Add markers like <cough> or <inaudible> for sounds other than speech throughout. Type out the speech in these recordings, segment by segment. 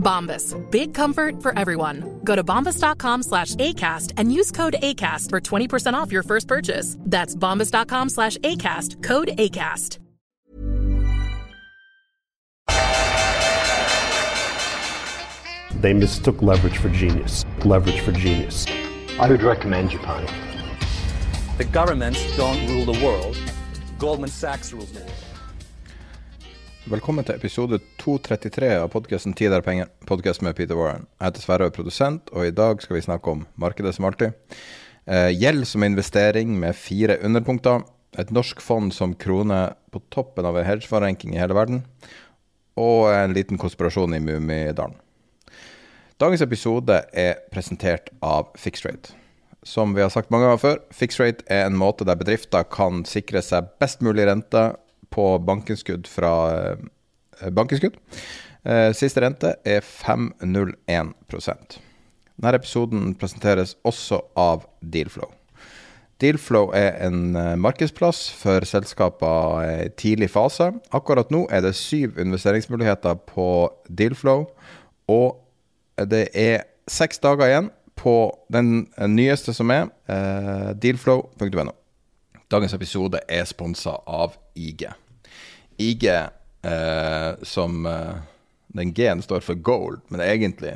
Bombas. Big comfort for everyone. Go to bombas.com slash ACAST and use code ACAST for 20% off your first purchase. That's bombas.com slash ACAST. Code ACAST. They mistook leverage for genius. Leverage for genius. I would recommend Japan. The governments don't rule the world. Goldman Sachs rules the world. Velkommen til episode 233 av podkasten 'Tid er penger', podkast med Peter Warren. Jeg heter Sverre og er produsent, og i dag skal vi snakke om markedet som alltid. Eh, gjeld som investering med fire underpunkter. Et norsk fond som kroner på toppen av en hedgefondranking i hele verden. Og en liten konspirasjon i Mummidalen. Dagens episode er presentert av Fixrate. Som vi har sagt mange ganger før, Fixrate er en måte der bedrifter kan sikre seg best mulig rente på bankinnskudd fra eh, bankinnskudd. Eh, siste rente er 5,01% Denne episoden presenteres også av Dealflow. Dealflow er en eh, markedsplass for selskaper i tidlig fase. Akkurat nå er det syv investeringsmuligheter på Dealflow, og det er seks dager igjen på den nyeste som er, dealflow.no. Dagens episode er sponsa av IG. IG, eh, som eh, Den G-en står for gold, men egentlig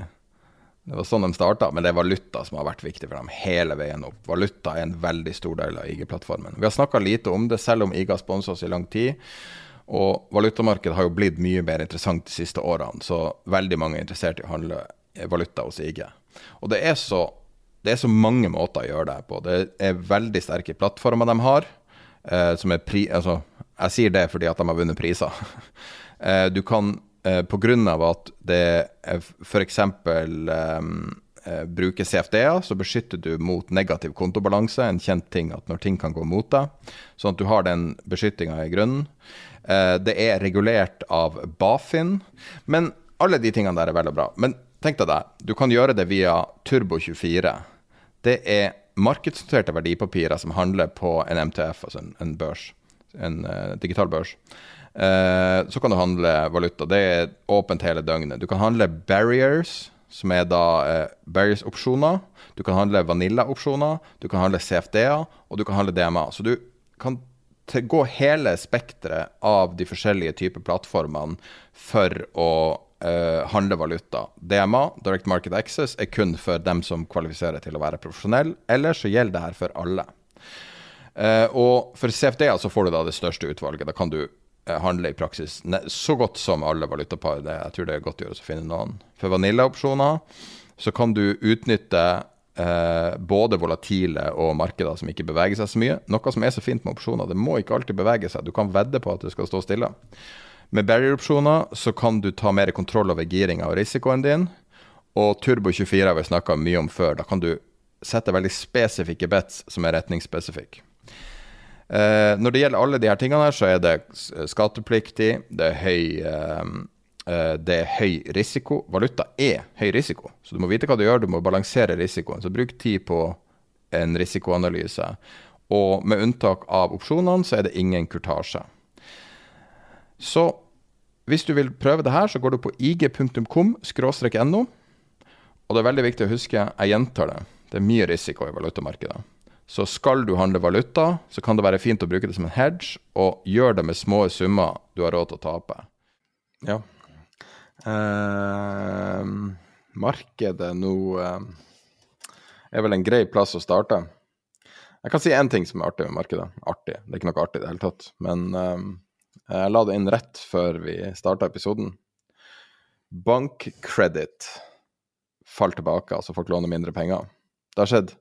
Det var sånn de starta, men det er valuta som har vært viktig for dem hele veien opp. Valuta er en veldig stor del av IG-plattformen. Vi har snakka lite om det, selv om IG har sponsa oss i lang tid. Og valutamarkedet har jo blitt mye mer interessant de siste årene, så veldig mange er interessert i å handle valuta hos IG. Og det er så det er så mange måter å gjøre det på. Det er veldig sterke plattformer de har. Eh, som er pri, altså, jeg sier det fordi at de har vunnet priser. <laughs> eh, du kan, eh, pga. at det f.eks. Eh, bruker CFD-er, så beskytter du mot negativ kontobalanse. En kjent ting at når ting kan gå mot deg. Sånn at du har den beskyttinga i grunnen. Eh, det er regulert av Bafin. Men alle de tingene der er veldig bra. Men tenk deg det, du kan gjøre det via Turbo24. Det er markedsnoterte verdipapirer som handler på en MTF, altså en, en børs. En uh, digital børs. Uh, så kan du handle valuta. Det er åpent hele døgnet. Du kan handle barriers, som er da uh, barriers-opsjoner. Du kan handle vanilla-opsjoner. Du kan handle CFD-er, og du kan handle DMA. Så du kan gå hele spekteret av de forskjellige typer plattformene for å uh, handle valuta. DMA, Direct Market Access, er kun for dem som kvalifiserer til å være profesjonell. Ellers så gjelder det her for alle. Uh, og for CFD-er så får du da det største utvalget. Da kan du uh, handle i praksis så godt som alle valutapar. Jeg tror det er godt gjort å finne noen. For vanilla-opsjoner så kan du utnytte Eh, både volatile og markeder som ikke beveger seg så mye. Noe som er så fint med opsjoner, det må ikke alltid bevege seg. Du kan vedde på at det skal stå stille. Med barrier-opsjoner så kan du ta mer kontroll over giringa og risikoen din. Og Turbo24 har vi snakka mye om før. Da kan du sette veldig spesifikke bets som er retningsspesifikke. Eh, når det gjelder alle de her tingene, her, så er det skattepliktig, det er høy eh, det er høy risiko. Valuta er høy risiko, så du må vite hva du gjør. Du må balansere risikoen. Så bruk tid på en risikoanalyse. Og med unntak av opsjonene, så er det ingen kurtasje. Så hvis du vil prøve det her, så går du på ig.com-no. Og det er veldig viktig å huske, jeg gjentar det, det er mye risiko i valutamarkedet. Så skal du handle valuta, så kan det være fint å bruke det som en hedge, og gjør det med små summer du har råd til å tape. Ja. Eh, markedet nå eh, er vel en grei plass å starte. Jeg kan si én ting som er artig med markedet. Artig, det er ikke noe artig i det hele tatt. Men eh, Jeg la det inn rett før vi starta episoden. Bankkreditt falt tilbake, altså folk låner mindre penger. Det har skjedd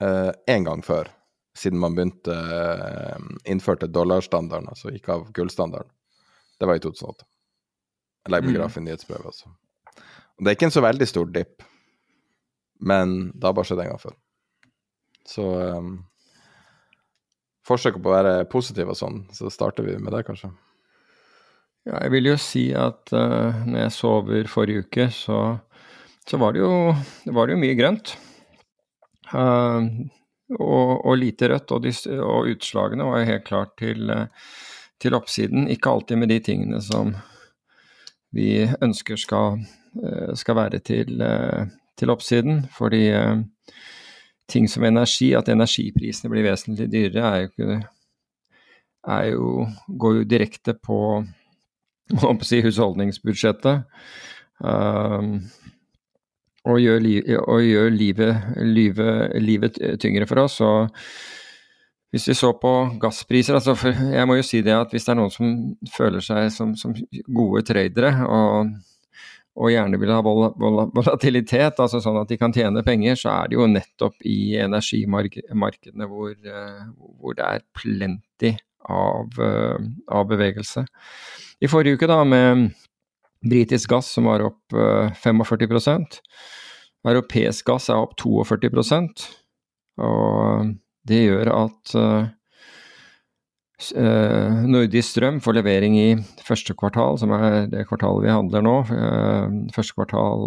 én eh, gang før, siden man begynte eh, innførte dollarstandarden, altså gikk av gullstandarden. Det var i 2008. Jeg legger med mm. graf i nyhetsbrevet altså. Og det er ikke en så veldig stor dipp, men det har bare skjedd en gang før. Så um, forsøk på å være positiv og sånn, så starter vi med det, kanskje. Ja, jeg vil jo si at uh, når jeg sover forrige uke, så, så var, det jo, var, det jo, mye grønt. Uh, og, og, lite rødt, og, de, og, utslagene var jo helt klart til, til oppsiden. Ikke alltid med de tingene som vi ønsker skal, skal være til, til oppsiden. Fordi ting som energi, at energiprisene blir vesentlig dyrere, er jo ikke er jo, går jo direkte på <laughs> si, husholdningsbudsjettet. Um, og gjør, li, og gjør livet, livet, livet, tyngre for oss. Og hvis vi så på gasspriser altså Jeg må jo si det at hvis det er noen som føler seg som, som gode tradere og og gjerne vil ha vol volatilitet, altså sånn at de kan tjene penger, så er det jo nettopp i energimarkedene hvor, uh, hvor det er plenty av, uh, av, bevegelse. I forrige uke, da, med britisk gass som var opp uh, 45% Europeisk gass er opp 42% og det gjør at Eh, Nordisk Strøm får levering i første kvartal, som er det kvartalet vi handler nå. Eh, første kvartal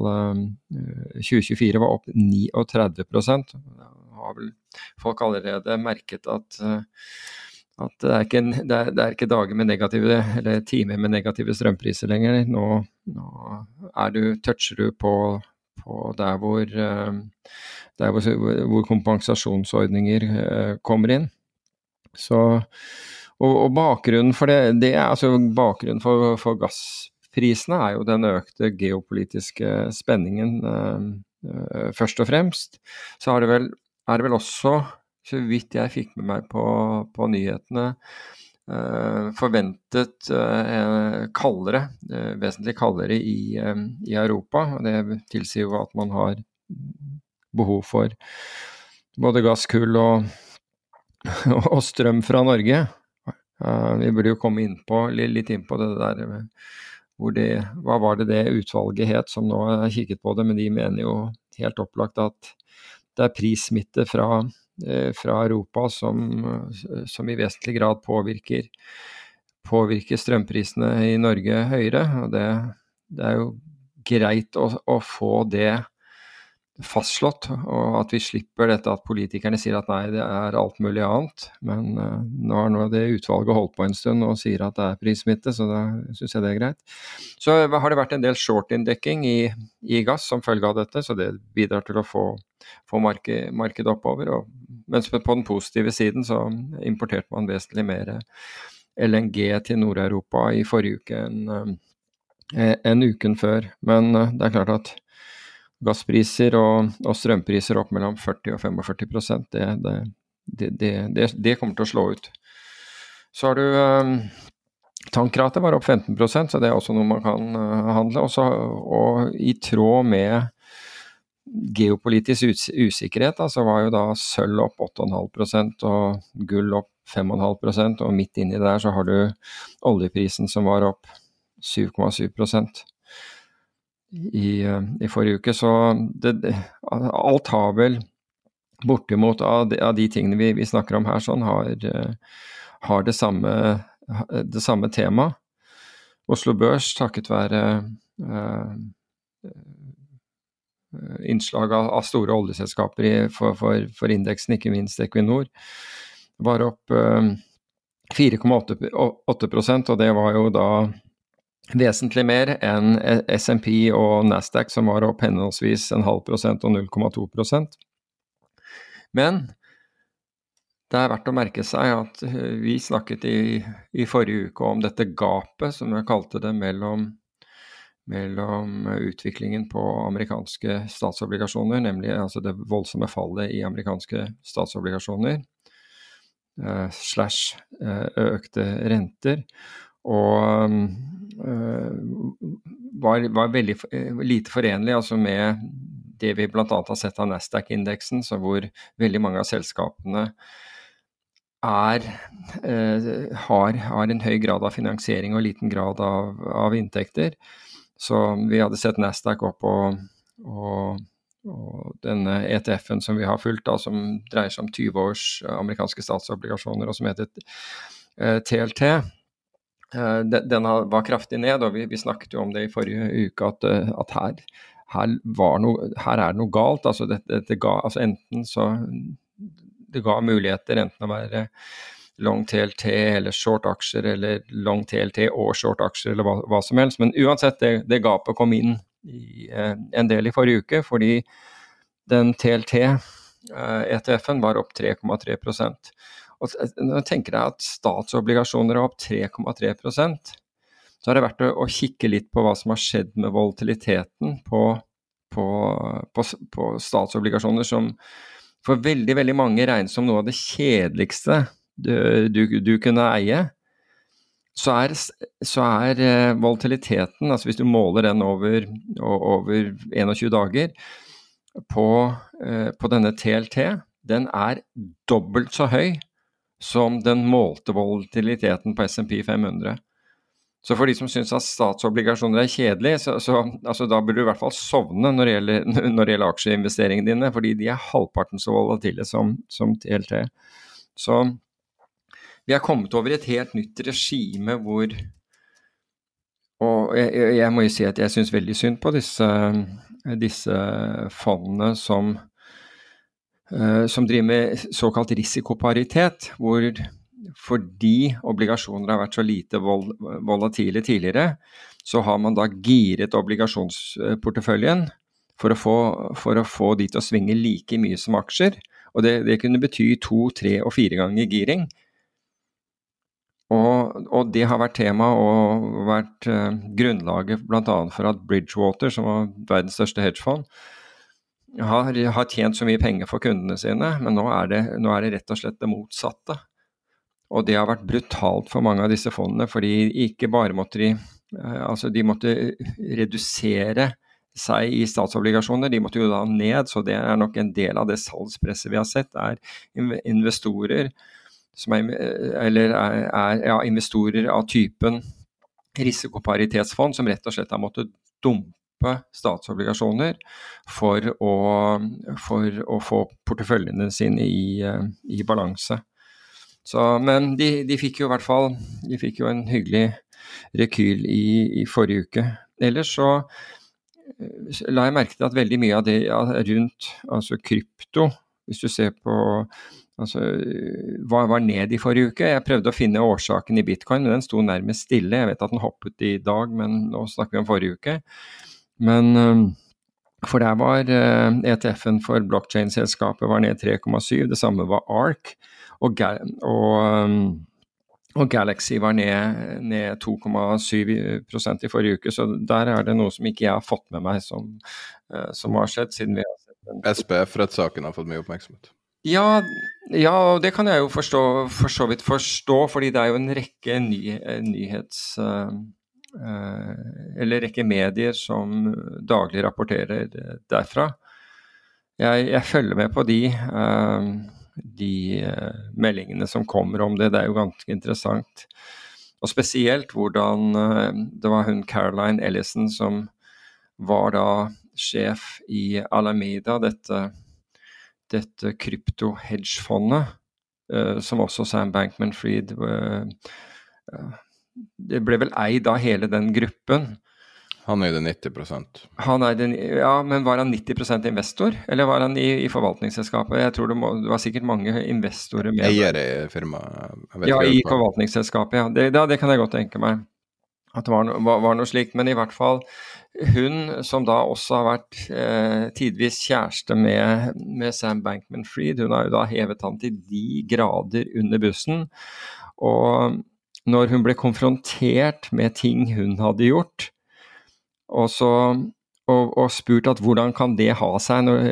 2024 eh, var opp 39% har vel folk allerede merket at, at det, er ikke, det, er, det, er ikke, dager med negative, eller timer med negative strømpriser lenger. Nå, nå du, toucher du på, på der, hvor, der hvor, hvor kompensasjonsordninger kommer inn. Så og, og bakgrunnen for det, det er, altså bakgrunnen for, for, gassprisene er jo den økte geopolitiske spenningen øh, øh, først og fremst. Så det vel, er det vel også, så vidt jeg fikk med meg på, på nyhetene, øh, forventet kaldere, vesentlig kaldere i, i Europa. Det tilsier jo at man har behov for både gass, kull og, <laughs> og strøm fra Norge. Uh, vi burde jo komme inn på, litt inn på det der det, Hva var det det utvalget het som nå har kikket på det, men de mener jo helt opplagt at det er prissmitte fra, eh, fra Europa som, som, i vesentlig grad påvirker, påvirker strømprisene i Norge høyere. og Det, det er jo greit å, å få det fastslått, og at vi slipper dette at politikerne sier at nei, det er alt mulig annet. Men uh, nå har nå det utvalget holdt på en stund og sier at det er prissmitte, så da syns jeg det er greit. Så har det vært en del short-inndekking i, i, gass som følge av dette, så det bidrar til å få, få markedet marked oppover. Og, mens på den positive siden så importerte man vesentlig mer LNG til Nord-Europa i forrige uke enn en, en uken før. Men det er klart at gasspriser og, og, strømpriser opp mellom 40 og 45% det, det, det, det, kommer til å slå ut. Så har du um, Tankratet var opp 15 så det er også noe man kan uh, handle. Også, og i tråd med geopolitisk us usikkerhet, så altså var jo da sølv opp 8,5% og gull opp 5,5% og midt inni der så har du oljeprisen som var opp 7,7 i, i, forrige uke. Så det, alt har vel bortimot av de, av de tingene vi, vi, snakker om her, sånn, har, har det samme, det samme temaet. Oslo Børs, takket være eh, innslag av, av, store oljeselskaper i, for, for, for, indeksen, ikke minst Equinor, var opp eh, 4,8% og det var jo da vesentlig mer enn SMP og Nasdaq, som var opp henholdsvis en halv prosent og 0,2% Men det er verdt å merke seg at eh, vi snakket i, i forrige uke om dette gapet, som jeg kalte det, mellom, mellom utviklingen på amerikanske statsobligasjoner, nemlig altså det voldsomme fallet i amerikanske statsobligasjoner eh, slash eh, økte renter. Og var, var, veldig lite forenlig altså med det vi bl.a. har sett av Nasdaq-indeksen, hvor veldig mange av selskapene er, har, har, en høy grad av finansiering og liten grad av, av inntekter. Så vi hadde sett Nasdaq opp og, og og denne ETF-en som vi har fulgt, da, som dreier seg om 20 års amerikanske statsobligasjoner, og som heter TLT, eh, eh, den var kraftig ned. og Vi, snakket jo om det i forrige uke, at, eh, at her, her, noe, her, er det noe galt. altså, det, det ga, altså Enten så Det ga muligheter enten å være long TLT eller short aksjer, eller long TLT og short aksjer, eller hva, hva som helst. Men uansett, det, det gapet kom inn i, eh, en del i forrige uke, fordi den TLT-ETF-en eh, var opp 3,3 og Når jeg tenker deg at statsobligasjoner er opp 3,3% så er det verdt å, kikke litt på hva som har skjedd med volatiliteten på, på, på, på statsobligasjoner, som for veldig, veldig mange regnes som noe av det kjedeligste du, du, du kunne eie så er, så er uh, volatiliteten, altså hvis du måler den over, over 21 dager, på, uh, på, denne TLT, den er dobbelt så høy som den målte volatiliteten på SMP 500. Så for de som syns at statsobligasjoner er kjedelig, så, så altså, da burde du i hvert fall sovne når det gjelder, <laughs> når det gjelder aksjeinvesteringene dine, fordi de er halvparten så volatile som, som TLT. Så vi er kommet over et helt nytt regime hvor Og jeg, jeg må jo si at jeg syns veldig synd på disse, disse fondene som, som driver med såkalt risikoparitet, hvor fordi obligasjoner har vært så lite vol volatile tidligere, så har man da giret obligasjonsporteføljen for å, få, for å få de til å svinge like mye som aksjer. Og det, det kunne bety to, tre og fire ganger giring. Og, og, det har vært tema og vært eh, grunnlaget bl.a. for at Bridgewater, som var verdens største hedgefond, har, har, tjent så mye penger for kundene sine, men nå er, det, nå er, det, rett og slett det motsatte. Og det har vært brutalt for mange av disse fondene, fordi ikke bare måtte de uh, altså de måtte redusere seg i statsobligasjoner, de måtte jo da ned, så det er nok en del av det salgspresset vi har sett, er investorer som er, eller er, er ja, investorer av typen risikoparitetsfond som rett og slett har måttet dumpe statsobligasjoner for å, for å få porteføljene sine i, i balanse. Så, men de, de, fikk jo i hvert fall de fikk jo en hyggelig rekyl i, i forrige uke. Ellers så la jeg merke til at veldig mye av det rundt altså krypto, hvis du ser på Altså, hva var ned i forrige uke. Jeg prøvde å finne årsaken i bitcoin, men den sto nærmest stille. Jeg vet at den hoppet i dag, men nå snakker vi om forrige uke. Men um, For der var ETF-en for blockchain-selskapet var ned 3,7. Det samme var ARK. Og, og, um, og Galaxy var ned, ned 2,7% i forrige uke. Så der er det noe som ikke jeg har fått med meg som, uh, som har skjedd. siden vi har sett den. SPF-rettssaken har fått mye oppmerksomhet. Ja, ja, det kan jeg jo forstå, for så vidt forstå, fordi det er jo en rekke ny, nyhets... Uh, eller rekke medier som daglig rapporterer derfra. Jeg, jeg følger med på de, uh, de meldingene som kommer om det. Det er jo ganske interessant. Og spesielt hvordan det var hun Caroline Ellison som var da sjef i Alameda, dette dette krypto-hedgefondet, som også Sam Bankman-Fried Det ble vel eid av hele den gruppen. Han eide 90% Han eide, Ja, men var han 90% investor, eller var han i, i forvaltningsselskapet? Jeg tror det, må, det, var sikkert mange investorer med. Eiere i firmaet? Ja, i forvaltningsselskapet, ja. Det, det, det, kan jeg godt tenke meg. At det var, var, var noe slikt. Men i hvert fall hun som da også har vært eh, tidvis kjæreste med, med Sam Bankman-Fried, hun har jo da hevet han til de grader under bussen. Og når hun ble konfrontert med ting hun hadde gjort, og, så, og, og spurt at hvordan kan det ha seg når,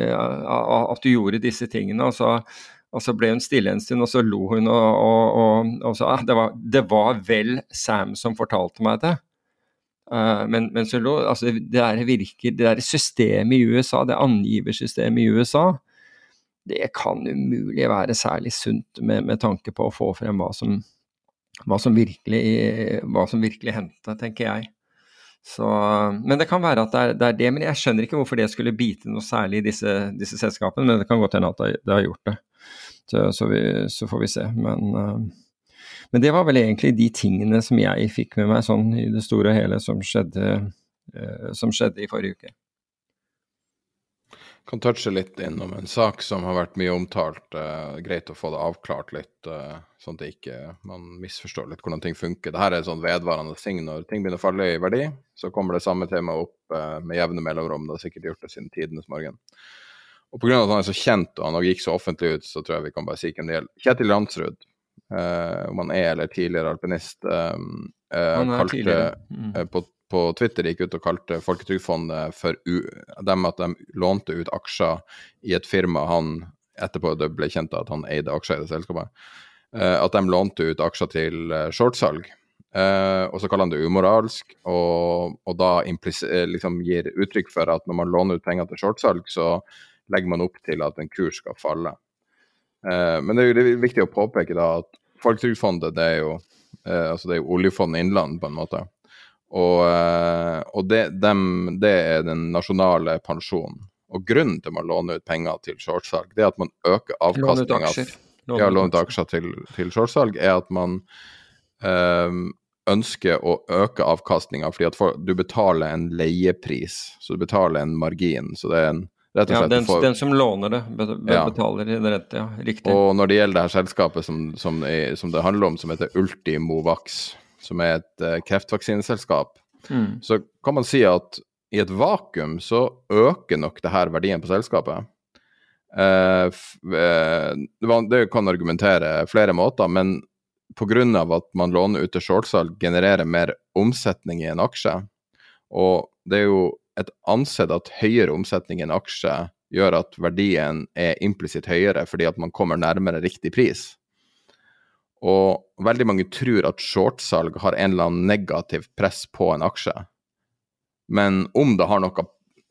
at du gjorde disse tingene, og så, Og så ble hun stille en stund, og så lo hun og, sa at det, var, det var vel Sam som fortalte meg det. Uh, men, men så lo, altså, det der virker, det der systemet i USA, det angiversystemet i USA, det kan umulig være særlig sunt med, med tanke på å få frem hva som, hva som virkelig, hva virkelig hendte, tenker jeg. Så, men det kan være at det er, det er, det Men jeg skjønner ikke hvorfor det skulle bite noe særlig i disse, disse selskapene, men det kan godt hende at det, det har gjort det. Så, så, vi, så, får vi se. Men, uh, men, det var vel egentlig de tingene som jeg fikk med meg sånn i det store og hele som skjedde, uh, som skjedde i forrige uke kan touche litt innom en sak som har vært mye omtalt. Uh, greit å få det avklart litt, uh, sånn at ikke man misforstår litt hvordan ting funker. Dette er et sånn vedvarende ting. Når ting begynner å falle i verdi, så kommer det samme temaet opp uh, med jevne mellomrom. Det har sikkert gjort det siden tidenes morgen. Og pga. at han er så kjent og han gikk så offentlig ut, så tror jeg vi kan bare si hvem det gjelder. Kjetil Landsrud, om han er eller tidligere alpinist, kalte mm. på på Twitter gikk ut og kalte Folketrygdfondet for u dem at de lånte ut aksjer i et firma han etterpå det ble kjent at han eide aksjer i det selskapet. Uh, at de lånte ut aksjer til uh, shortsalg. Uh, og så kaller han det umoralsk, og, og da liksom gir uttrykk for at når man låner ut penger til shortsalg, så legger man opp til at en kurs skal falle. men det er jo viktig å påpeke da at Folketrygdfondet det er jo altså det er jo oljefondet innland, på en måte. Og, eh, og det, dem, det, er den nasjonale pensjonen. Og grunnen til at man låner ut penger til shortsalg, det er at man øker avkastninga ja, låne ut aksjer til, til shortsalg, er at man um, ønsker å øke avkastninga fordi at for, du betaler en leiepris, så du betaler en margin. Så det er en Rett og slett, ja, den, får, den som låner det, betaler ja. det rett, ja. Riktig. Og når det gjelder det her selskapet som, som, som det handler om, som heter Ultimovax, som er et uh, kreftvaksineselskap, mm. så kan man si at i et vakuum så øker nok det her verdien på selskapet. Uh, det kan argumentere flere måter, men pga. at man låner ut til shortsalg, genererer mer omsetning i en aksje. Og det er jo et ansett at høyere omsetning i en aksje gjør at verdien er implisitt høyere fordi at man kommer nærmere riktig pris. Og veldig mange tror at shortsalg har en eller annen negativ press på en aksje. Men om det har noe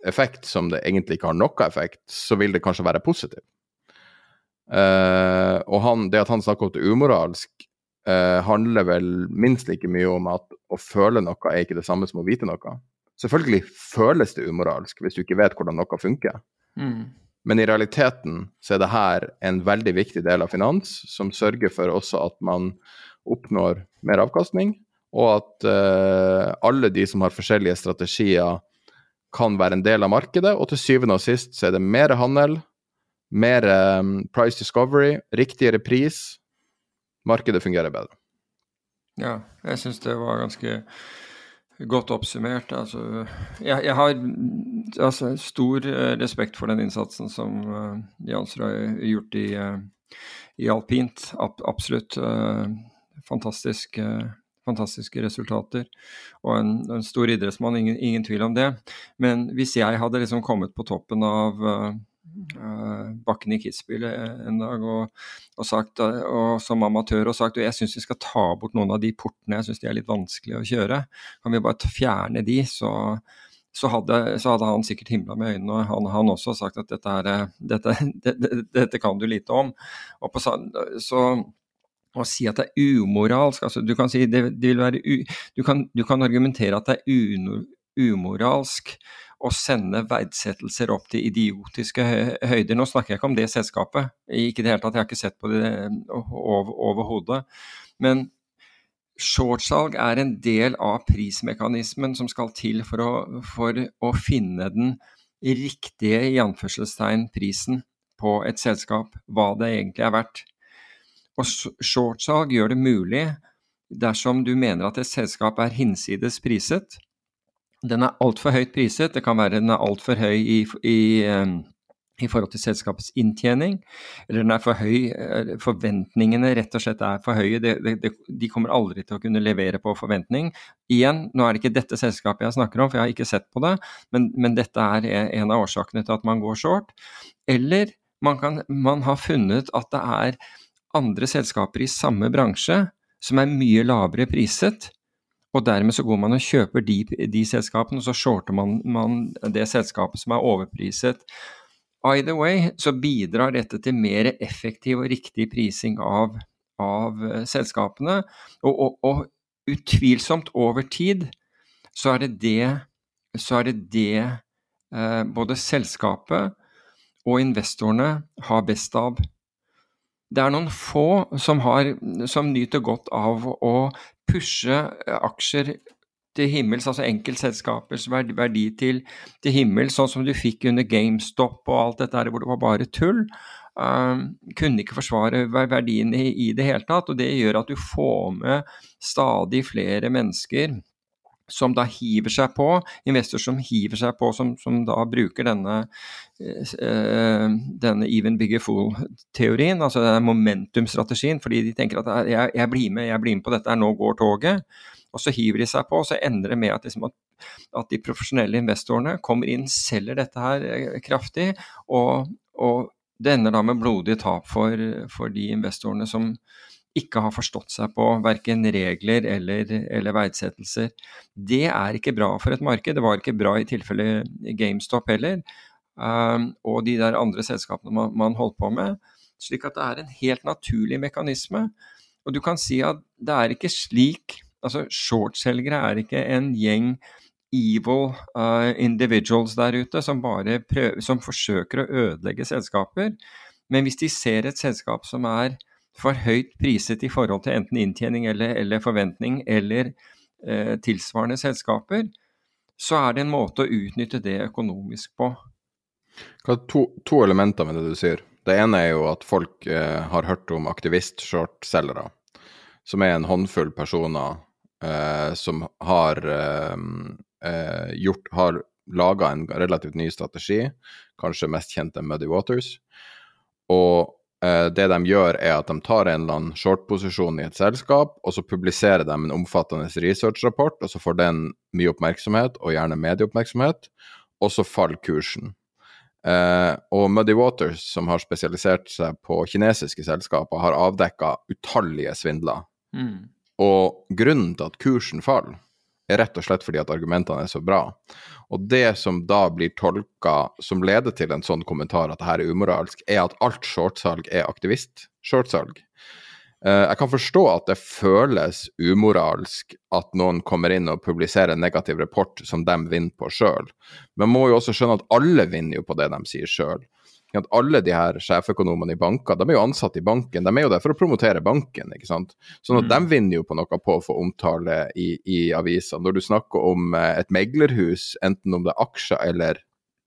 effekt som det egentlig ikke har noe effekt, så vil det kanskje være positivt. Uh, og han, det at han snakker om det umoralsk, uh, handler vel minst like mye om at å føle noe er ikke det samme som å vite noe. Selvfølgelig føles det umoralsk hvis du ikke vet hvordan noe funker. Mm. Men i realiteten så er det her en veldig viktig del av finans, som sørger for også at man oppnår mer avkastning, og at uh, alle de som har forskjellige strategier, kan være en del av markedet. Og til syvende og sist så er det mer handel, mer um, price discovery, riktigere pris. Markedet fungerer bedre. Ja, jeg syns det var ganske Godt oppsummert. Altså, jeg, jeg, har altså, stor eh, respekt for den innsatsen som uh, Jansrud har gjort i, uh, i alpint. Ab absolutt. Uh, fantastisk, uh, fantastiske resultater. Og en, en stor idrettsmann, ingen, ingen, tvil om det. Men hvis jeg hadde liksom kommet på toppen av Eh, bakken i Kitzbühel eh, en dag og, og, sagt, eh, og som amatør og sagt jeg syns vi skal ta bort noen av de portene, jeg syns de er litt vanskelig å kjøre. Kan vi bare fjerne de, så, så, hadde, så hadde, han sikkert himla med øynene. og Han, han også sagt at dette, er, dette, <laughs> dette, dette, kan du lite om. Og på, så å si at det er umoralsk altså Du kan si det, det u, du, kan, du kan argumentere at det er umoralsk å sende verdsettelser opp til idiotiske høyder. Nå snakker jeg ikke om det selskapet, ikke det hele tatt, jeg har ikke sett på det over, overhodet. Men shortsalg er en del av prismekanismen som skal til for å, for å finne den riktige i anførselstegn prisen på et selskap, hva det egentlig er verdt. Og shortsalg gjør det mulig dersom du mener at et selskap er hinsides priset, den er altfor høyt priset. Det kan være den er altfor høy i, i, i, forhold til selskapets inntjening, eller den er for høy eh, Forventningene rett og slett er for høye. De, de, de kommer aldri til å kunne levere på forventning. Igjen, nå er det ikke dette selskapet jeg snakker om, for jeg har ikke sett på det, men, men dette er en av årsakene til at man går short. Eller man, kan, man har funnet at det er andre selskaper i samme bransje som er mye lavere priset, og dermed så går man og kjøper de, de selskapene, og så shorter man, man, det selskapet som er overpriset. Either way så bidrar dette til mer effektiv og riktig prising av, av uh, selskapene, og, og, og, utvilsomt over tid så er det det, er det, det eh, både selskapet og investorene har best av. Det er noen få som, har, som nyter godt av å pushe aksjer til himmels, altså enkeltselskapers verdi til, til himmels, sånn som du fikk under GameStop og alt dette der hvor det var bare tull. Uh, kunne ikke forsvare verdien i, i det hele tatt, og det gjør at du får med stadig flere mennesker som da hiver seg på, investorer som hiver seg på, som, som da bruker denne, uh, denne even bigger fool-teorien, altså momentumstrategien, fordi de tenker at jeg, jeg, blir med, jeg blir med på dette, nå går toget. Og så hiver de seg på, og så ender det med at, liksom, at de profesjonelle investorene kommer inn, selger dette her eh, kraftig, og, og det ender da med blodige tap for, for de investorene som, ikke har forstått seg på verken regler eller, eller verdsettelser. Det er ikke bra for et marked. Det var ikke bra i tilfelle GameStop heller, um, og de der andre selskapene man, man, holdt på med. Slik at det er en helt naturlig mekanisme. Og du kan si at det er ikke slik Altså, shortselgere er ikke en gjeng evil uh, individuals der ute som prøver, som forsøker å ødelegge selskaper. Men hvis de ser et selskap som er for høyt priset i forhold til enten inntjening eller, eller forventning eller eh, tilsvarende selskaper, så er det en måte å utnytte det økonomisk på. Hva er to, to elementer med det du sier? Det ene er jo at folk eh, har hørt om aktivist-shortselgere, som er en håndfull personer eh, som har eh, eh gjort har laga en relativt ny strategi, kanskje mest kjent er Muddy Waters. Og det de gjør, er at de tar en eller annen short-posisjon i et selskap, og så publiserer de en omfattende research-rapport, og så får den mye oppmerksomhet, og gjerne medieoppmerksomhet, og så faller kursen. Eh, og Muddy Waters, som har spesialisert seg på kinesiske selskaper, har avdekka utallige svindler. Mm. Og grunnen til at kursen faller, er rett og slett fordi at argumentene er så bra. Og det som da blir tolka som leder til en sånn kommentar at det her er umoralsk, er at alt shortsalg er aktivist-shortsalg. Uh, jeg kan forstå at det føles umoralsk at noen kommer inn og publiserer en negativ rapport som de vinner på sjøl, men man må jo også skjønne at alle vinner jo på det de sier sjøl at alle de her sjeføkonomene i banker de er jo ansatt i banken, de er jo der for å promotere banken. ikke sant? Sånn at mm. de vinner jo på noe på å få omtale i, i avisene. Når du snakker om eh, et meglerhus, enten om det er aksjer eller,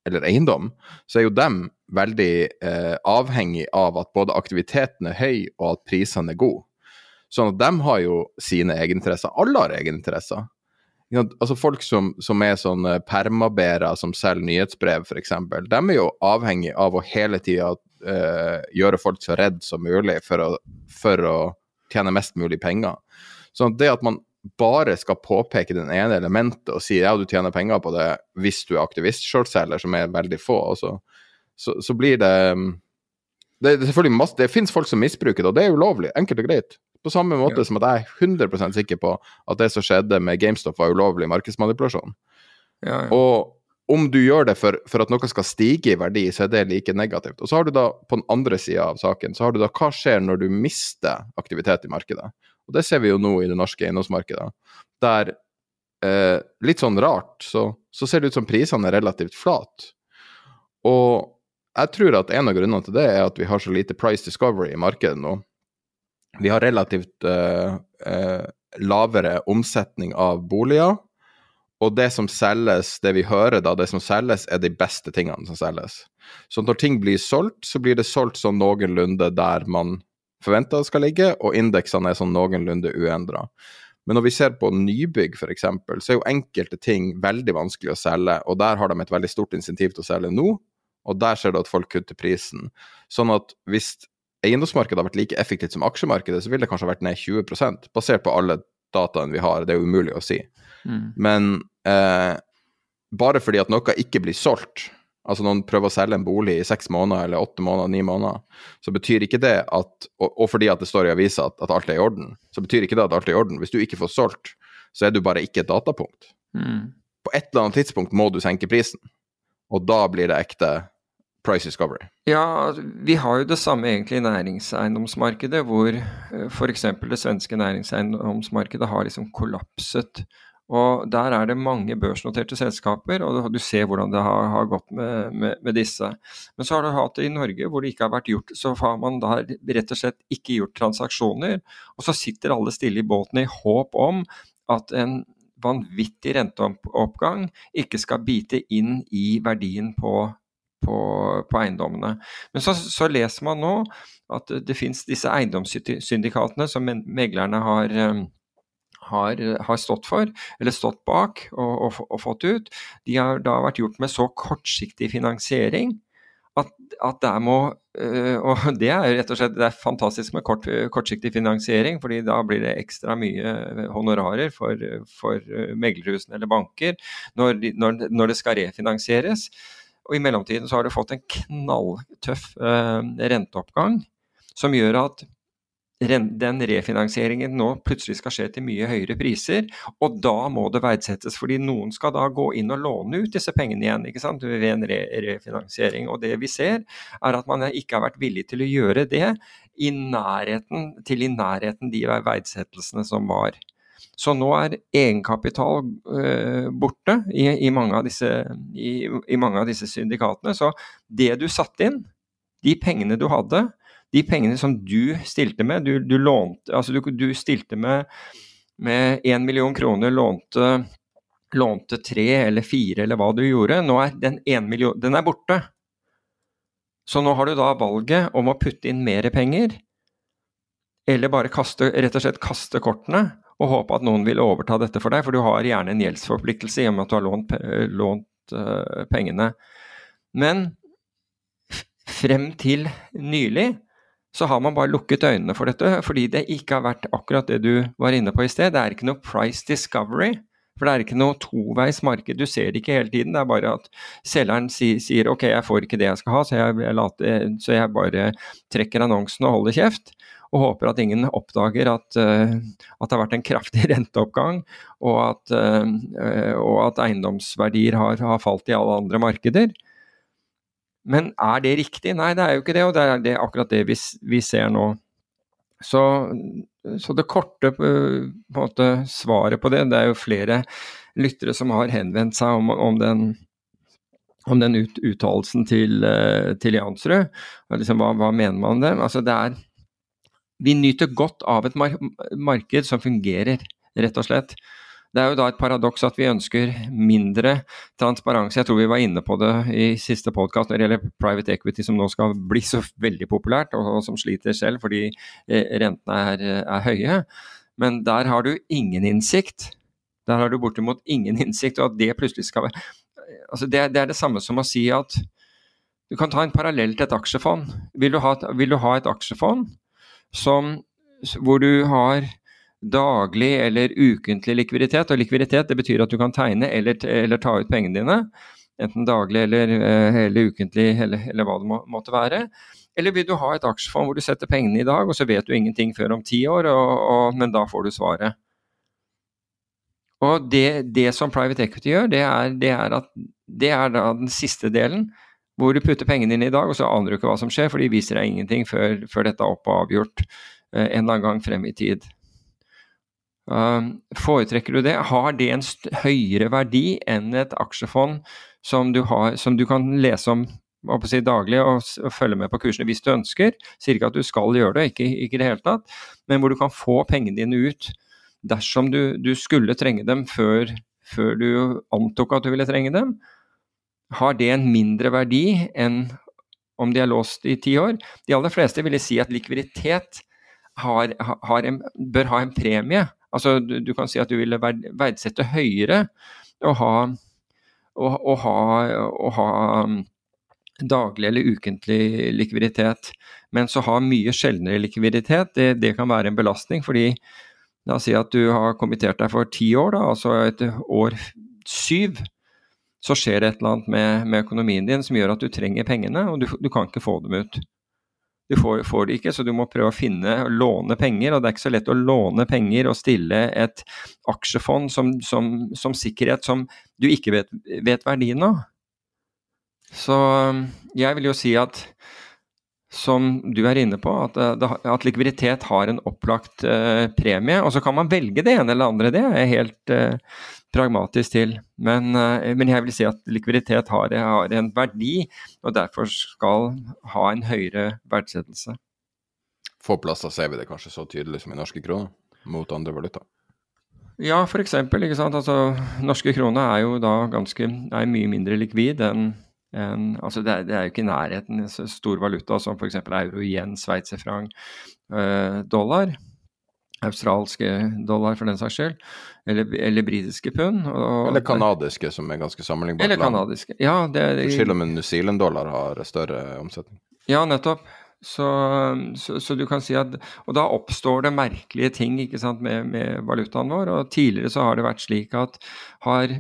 eller eiendom, så er jo de veldig eh, avhengig av at både aktiviteten er høy og at prisene er gode. Sånn at de har jo sine egeninteresser. Alle har egeninteresser altså Folk som, som er sånne permabærere som selger nyhetsbrev, f.eks., de er jo avhengig av å hele tida uh, gjøre folk så redd som mulig for å, for å tjene mest mulig penger. Så det at man bare skal påpeke den ene elementet og si ja, du tjener penger på det hvis du er aktivist-shortselger, som er veldig få, også, så, så blir det det, det, masse, det finnes folk som misbruker det, og det er ulovlig. Enkelt og greit. På samme måte ja. som at jeg er 100 sikker på at det som skjedde med GameStop, var ulovlig markedsmanipulasjon. Ja, ja. Og om du gjør det for, for, at noe skal stige i verdi, så er det like negativt. Og så har du da, på den andre sida av saken, så har du da hva skjer når du mister aktivitet i markedet? Og det ser vi jo nå i det norske eiendomsmarkedet, der eh, litt sånn rart, så, så, ser det ut som prisene er relativt flate. Og jeg tror at en av grunnene til det er at vi har så lite price discovery i markedet nå. Vi har relativt uh, uh, lavere omsetning av boliger. Og det som selges, det vi hører da, det som selges, er de beste tingene som selges. Så når ting blir solgt, så blir det solgt sånn noenlunde der man forventer det skal ligge, og indeksene er sånn noenlunde uendra. Men når vi ser på nybygg f.eks., så er jo enkelte ting veldig vanskelig å selge, og der har de et veldig stort insentiv til å selge nå, og der ser du at folk kutter prisen. Sånn at hvis eiendomsmarkedet har vært like effektivt som aksjemarkedet, så ville det kanskje vært ned 20% basert på alle dataene vi har. Det er umulig å si. Mm. Men eh, bare fordi at noe ikke blir solgt, altså noen prøver å selge en bolig i seks måneder eller åtte måneder, ni måneder, så betyr ikke det at Og, og fordi at det står i avisa at, at, alt er i orden, så betyr ikke det at alt er i orden. Hvis du ikke får solgt, så er du bare ikke et datapunkt. Mm. På et eller annet tidspunkt må du senke prisen, og da blir det ekte price discovery. Ja, vi har jo det samme egentlig i næringseiendomsmarkedet, hvor f.eks. det svenske næringseiendomsmarkedet har liksom kollapset og Der er det mange børsnoterte selskaper, og du ser hvordan det har, har gått med, med, med, disse. Men så har du hatt det i Norge hvor det ikke har vært gjort, så har man da rett og slett ikke gjort transaksjoner. Og så sitter alle stille i båten i håp om at en vanvittig renteoppgang ikke skal bite inn i verdien på, på, på eiendommene. Men så, så, leser man nå at det finnes disse eiendomssyndikatene som meglerne har eh, har, har, stått for, eller stått bak og, og, og, fått ut, de har da vært gjort med så kortsiktig finansiering at, at der må øh, Og det er rett og slett det er fantastisk med kort, kortsiktig finansiering, fordi da blir det ekstra mye honorarer for, for meglerhusene eller banker når, når, når, det skal refinansieres. Og I mellomtiden så har du fått en knalltøff øh, renteoppgang som gjør at den refinansieringen nå plutselig skal skje til mye høyere priser, og da må det verdsettes. fordi noen skal da gå inn og låne ut disse pengene igjen ikke sant, ved en re refinansiering. Og det vi ser, er at man ikke har vært villig til å gjøre det i nærheten, til i nærheten de verdsettelsene som var. Så nå er egenkapital uh, borte i, i, mange disse, i, i mange av disse syndikatene. Så det du satte inn, de pengene du hadde, de pengene som du stilte med, du, du lånte Altså du, du stilte med med million kroner, lånte, lånte tre eller fire eller hva du gjorde. Nå er den én million Den er borte. Så nå har du da valget om å putte inn mer penger, eller bare kaste, rett og slett kaste kortene og håpe at noen vil overta dette for deg, for du har gjerne en gjeldsforpliktelse i og med at du har lånt, lånt uh, pengene. Men frem til nylig så har man bare lukket øynene for dette, fordi det ikke har vært akkurat det du var inne på i sted. Det er ikke noe price discovery. For det er ikke noe toveis marked, du ser det ikke hele tiden. Det er bare at selgeren sier ok, jeg får ikke det jeg skal ha, så jeg, jeg later, så jeg bare trekker annonsen og holder kjeft. Og håper at ingen oppdager at, uh, at det har vært en kraftig <laughs> renteoppgang, og at, uh, og at eiendomsverdier har, har, falt i alle andre markeder. Men er det riktig? Nei, det er jo ikke det, og det er det, akkurat det vi, vi ser nå. Så, så, det korte på, på måte, svaret på det, det er jo flere lyttere som har henvendt seg om, om den, om den ut, uttalelsen til, eh, til Jansrud. Liksom, hva, hva, mener man om det? Altså, det er, vi nyter godt av et mar marked som fungerer, rett og slett. Det er jo da et paradoks at vi ønsker mindre transparens. Jeg tror vi var inne på det i siste podkast når det gjelder private equity, som nå skal bli så veldig populært, og, som sliter selv fordi eh, rentene er, er, høye. Men der har du ingen innsikt. Der har du bortimot ingen innsikt, og at det plutselig skal være altså det, det, er det samme som å si at du kan ta en parallell til et aksjefond. Vil du ha, vil du ha et aksjefond som, hvor du har daglig eller ukentlig likviditet. Og likviditet det betyr at du kan tegne eller, eller ta ut pengene dine. Enten daglig eller, eh, eller ukentlig eller, eller, hva det må, måtte være. Eller vil du ha et aksjefond hvor du setter pengene i dag, og så vet du ingenting før om ti år, og, og, men da får du svaret. Og det, det som private equity gjør, det er, det er, at det er den siste delen. Hvor du putter pengene dine i dag, og så aner du ikke hva som skjer, for de viser deg ingenting før, før dette er opp og avgjort eh, en eller annen gang frem i tid. Um, foretrekker du det? Har det en høyere verdi enn et aksjefond som du, har, som du kan lese om si, daglig og, og, følge med på kursene hvis du ønsker? Sier ikke at du skal gjøre det, ikke i det hele tatt, men hvor du kan få pengene dine ut dersom du, du skulle trenge dem før, før, du antok at du ville trenge dem. Har det en mindre verdi enn om de er låst i ti år? De aller fleste ville si at likviditet har, har en, bør ha en premie Altså, du, du, kan si at du ville verdsette høyere å ha, å, å ha, å ha um, daglig eller ukentlig likviditet. Men så ha mye sjeldnere likviditet, det, det, kan være en belastning. fordi La oss si at du har kommittert deg for ti år, da, altså et år syv. Så skjer det et eller annet med, med økonomien din som gjør at du trenger pengene, og du, du kan ikke få dem ut. Du får, får, det ikke, så du må prøve å finne og låne penger. Og det er ikke så lett å låne penger og stille et aksjefond som, som, som sikkerhet som du ikke vet, vet verdien av. Så jeg vil jo si at som du er inne på, at, eh, at likviditet har en opplagt uh, premie. Og så kan man velge det ene eller andre, det er helt uh, pragmatisk til. Men, uh, men, jeg vil si at likviditet har, har, en verdi, og derfor skal ha en høyere verdsettelse. Få plasser ser vi det kanskje så tydelig som i norske kroner mot andre valutaer? Ja, f.eks. Altså, norske kroner er jo da ganske, er mye mindre likvid enn en, altså det, er, det, er, jo ikke i nærheten stor valuta som f.eks. euro, yen, sveitserfranc, uh, dollar. Australske dollar, for den saks skyld. Eller, eller britiske pund. Og, eller kanadiske, som er ganske sammenlignbart. Eller kanadiske, ja. Det, det, Til om en New Zealand-dollar har større omsetning. Ja, nettopp. Så, så, så, du kan si at Og da oppstår det merkelige ting ikke sant, med, med valutaen vår. Og tidligere så har det vært slik at har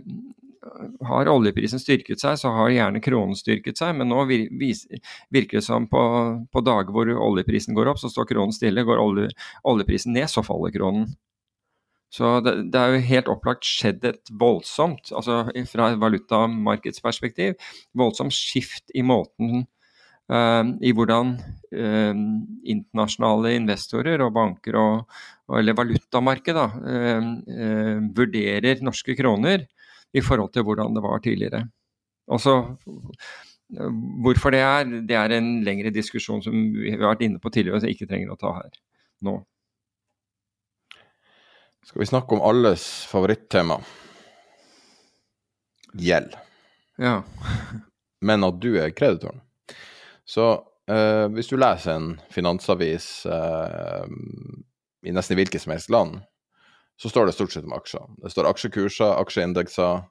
har oljeprisen styrket seg, så har gjerne kronen styrket seg. Men nå virker det som på, på dager hvor oljeprisen går opp, så står kronen stille. Går olje, oljeprisen ned, så faller kronen. Så det, det, er jo helt opplagt skjedd et voldsomt, altså fra valutamarkedsperspektiv, voldsomt skift i måten uh, I hvordan uh, internasjonale investorer og banker og, og eller valutamarked da, uh, vurderer norske kroner i forhold til hvordan det var tidligere. Også, hvorfor det er, det er en lengre diskusjon som vi har vært inne på tidligere, som jeg ikke trenger å ta her nå. Skal vi snakke om alles favorittema? Gjeld. Ja. Men at du er kreditoren. Så eh, hvis du leser en finansavis eh, i nesten hvilket som helst land, så står det stort sett om aksjer. Det står aksjekurser, aksjeindekser.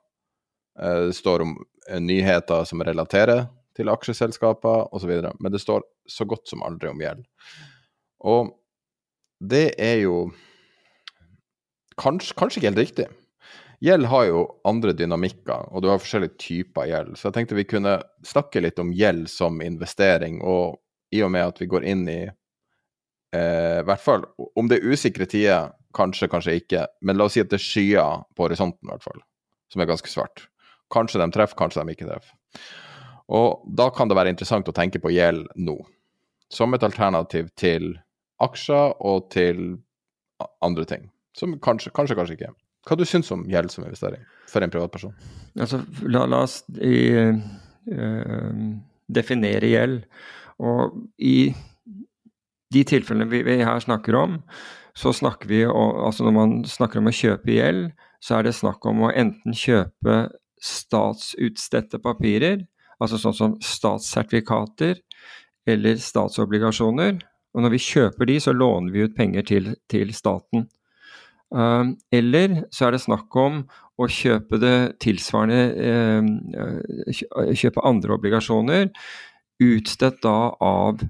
Eh, det står om eh, nyheter som relaterer til aksjeselskaper osv. Men det står så godt som aldri om gjeld. Og det er jo kanskje, kanskje ikke helt riktig. Gjeld har jo andre dynamikker, og du har forskjellige typer gjeld. Så jeg tenkte vi kunne snakke litt om gjeld som investering, og i og med at vi går inn i eh, hvert fall om det er usikre tider, Kanskje, kanskje ikke. Men la oss si at det er skyer på horisonten, i hvert fall. Som er ganske svart. Kanskje de treffer, kanskje de ikke treffer. Og da kan det være interessant å tenke på gjeld nå. Som et alternativ til aksjer og til andre ting. Som kanskje, kanskje, kanskje ikke. Hva du syns om gjeld som investering for en privatperson? Altså, la, la oss i, uh, definere gjeld. Og i de tilfellene vi, vi her snakker om, så snakker vi om, altså Når man snakker om å kjøpe gjeld, så er det snakk om å enten kjøpe statsutstedte papirer, altså sånn som statssertifikater eller statsobligasjoner. Og når vi kjøper de, så låner vi ut penger til, til staten. Um, eller så er det snakk om å kjøpe det tilsvarende uh, Kjøpe andre obligasjoner utstedt da av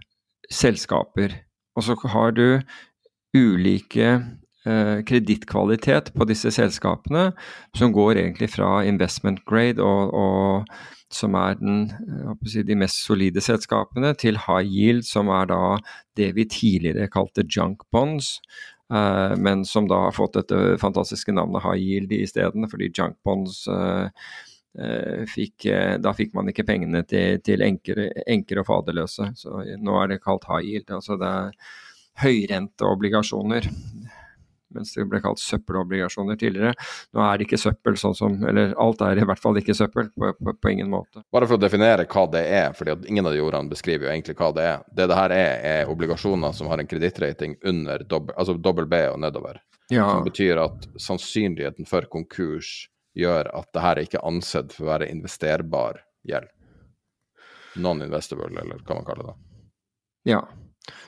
selskaper. Og så har du ulike eh, kredittkvalitet på disse selskapene, som går egentlig fra investment grade, og, og som er den, si, de mest solide selskapene, til high yield, som er da det vi tidligere kalte junk bonds. Uh, men som da har fått dette fantastiske navnet high yield isteden, fordi junk bonds uh, uh, fikk, Da fikk man ikke pengene til, til enker, enker og faderløse. Så nå er det kalt high yield. altså det er høyrenteobligasjoner. Mens det ble kalt søppelobligasjoner tidligere. Nå er det ikke søppel sånn som Eller alt er i hvert fall ikke søppel, på, på, på ingen måte. Bare for å definere hva det er, for ingen av de ordene beskriver jo egentlig hva det er. Det det her er, er obligasjoner som har en kredittrating under dobbel, altså dobbel B og nedover. Ja. Som betyr at sannsynligheten for konkurs gjør at det her er ikke ansett for å være investerbar gjeld. Non-investable, eller hva man kaller det. Ja.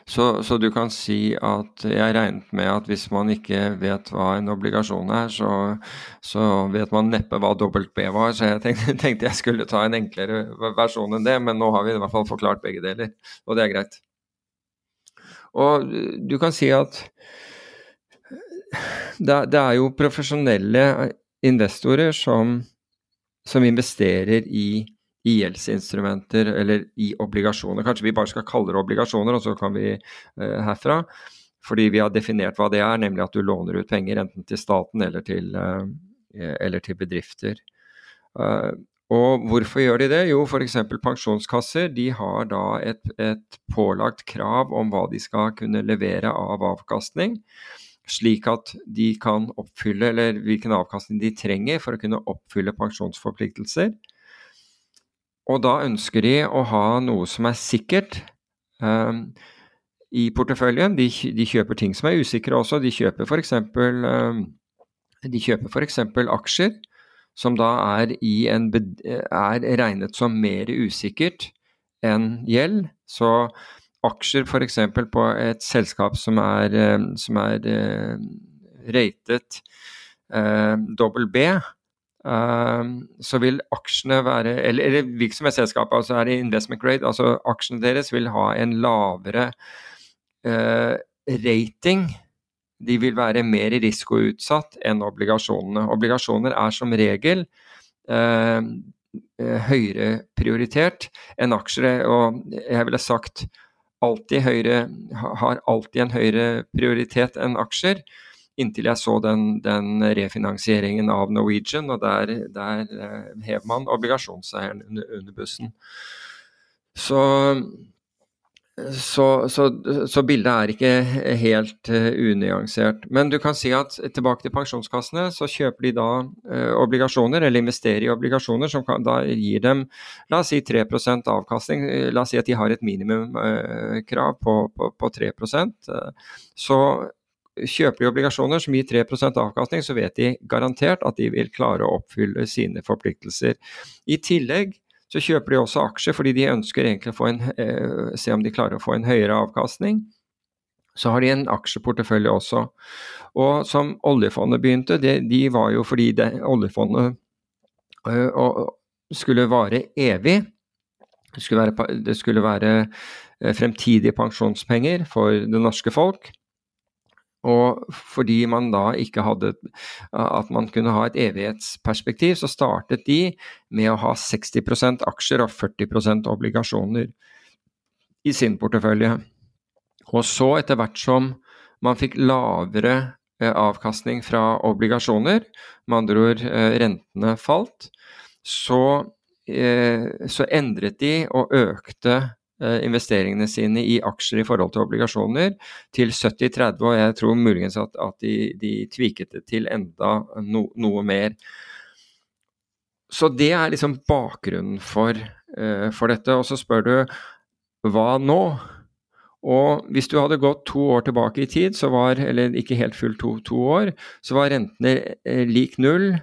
Så, så, du kan si at jeg regnet med at hvis man ikke vet hva en obligasjon er, så, så vet man neppe hva dobbelt B var. Så jeg tenkte, <laughs> tenkte, jeg skulle ta en enklere versjon enn det, men nå har vi i hvert fall forklart begge deler, og det er greit. Og du kan si at det, det er jo profesjonelle investorer som som investerer i, i gjeldsinstrumenter eller i obligasjoner. Kanskje vi bare skal kalle det obligasjoner, og så kan vi uh, herfra. Fordi vi har definert hva det er, nemlig at du låner ut penger enten til staten eller til, uh, eller til bedrifter. Uh, og hvorfor gjør de det? Jo, f.eks. pensjonskasser de har da et, et, pålagt krav om hva de skal kunne levere av avkastning, slik at de kan oppfylle, eller hvilken avkastning de trenger for å kunne oppfylle pensjonsforpliktelser. Og da ønsker de å ha noe som er sikkert um, i porteføljen. De, de, kjøper ting som er usikre også. De kjøper f.eks. Um, de kjøper f.eks. aksjer som da er, en, er regnet som mer usikkert enn gjeld. Så aksjer f.eks. på et selskap som er, eh, som er ratet uh, dobbel B, så vil aksjene være Eller, eller virksomhetsselskapet, altså er det investment grade, altså aksjene deres vil ha en lavere rating de vil være mer risikoutsatt enn obligasjonene. Obligasjoner er som regel eh høyere prioritert enn aksjer, og jeg ville sagt alltid høyere, har alltid en høyere prioritet enn aksjer. Inntil jeg så den, den refinansieringen av Norwegian, og der, der eh, hev man obligasjonseieren under, under bussen. Så så, så, så, bildet er ikke helt uh, unyansert. Men du kan si at tilbake til pensjonskassene, så kjøper de da uh, obligasjoner, eller investerer i obligasjoner som kan, da gir dem la oss si 3% avkastning. La oss si at de har et minimumkrav uh, på, på, på 3% Så kjøper de obligasjoner som gir 3% avkastning, så vet de garantert at de vil klare å oppfylle sine forpliktelser. I tillegg så kjøper de også aksjer fordi de ønsker egentlig å en, eh, se om de klarer å få en høyere avkastning. Så har de en aksjeportefølje også. Og som oljefondet begynte, det, de var jo fordi det, oljefondet øh, skulle vare evig. Det skulle være, det skulle være eh, fremtidige pensjonspenger for det norske folk. Og fordi man da ikke hadde at man kunne ha et evighetsperspektiv, så startet de med å ha 60% aksjer og 40% obligasjoner i sin portefølje. Og så, etter hvert som man fikk lavere eh, avkastning fra obligasjoner, med andre ord eh, rentene falt, så, eh, så endret de og økte investeringene sine i aksjer i forhold til obligasjoner til 70-30, og jeg tror muligens at, at de, de tviket det til enda no, noe mer. Så det er liksom bakgrunnen for, uh, for, dette. Og så spør du hva nå? Og hvis du hadde gått to år tilbake i tid, så var, eller ikke helt fullt to, to år, så var rentene eh, lik null.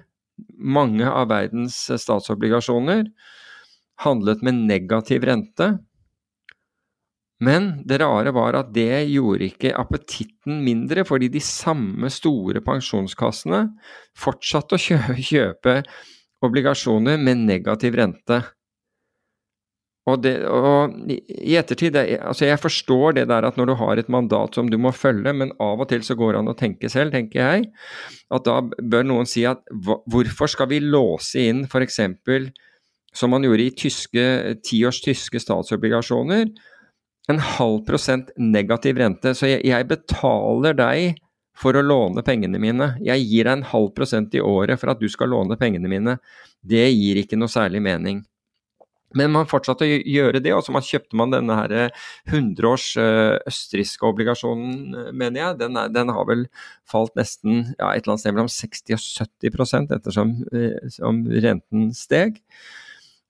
Mange av verdens statsobligasjoner handlet med negativ rente. Men det rare var at det gjorde ikke appetitten mindre, fordi de samme store pensjonskassene fortsatte å <laughs> kjøpe obligasjoner med negativ rente. Og, det, og i ettertid, altså Jeg forstår det der at når du har et mandat som du må følge, men av og til så går det an å tenke selv, tenker jeg, at da bør noen si at hvorfor skal vi låse inn f.eks. som man gjorde i tyske, tiårs tyske statsobligasjoner, en halv prosent negativ rente. Så jeg, jeg, betaler deg for å låne pengene mine. Jeg gir deg en halv prosent i året for at du skal låne pengene mine. Det gir ikke noe særlig mening. Men man fortsatte å gjøre det, og så kjøpte man denne her 100 års eh, østerrikske obligasjonen, eh, mener jeg. Den, er, den, har vel falt nesten ja, et eller annet sted mellom 60 og 70 ettersom eh, renten steg.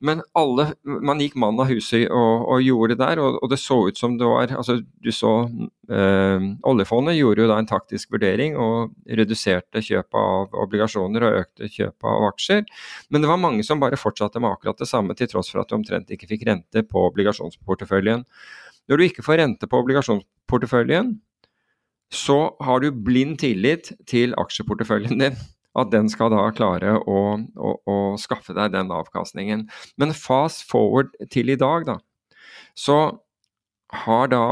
Men alle, man gikk mann av huset og, og, gjorde det der, og, og, det så ut som det var altså du så øh, Oljefondet gjorde jo da en taktisk vurdering og reduserte kjøpet av obligasjoner og økte kjøpet av aksjer. Men det var mange som bare fortsatte med akkurat det samme, til tross for at du omtrent ikke fikk rente på obligasjonsporteføljen. Når du ikke får rente på obligasjonsporteføljen, så har du blind tillit til aksjeporteføljen din at den skal da klare å, å, å, skaffe deg den avkastningen. Men fast forward til i dag, da, så har da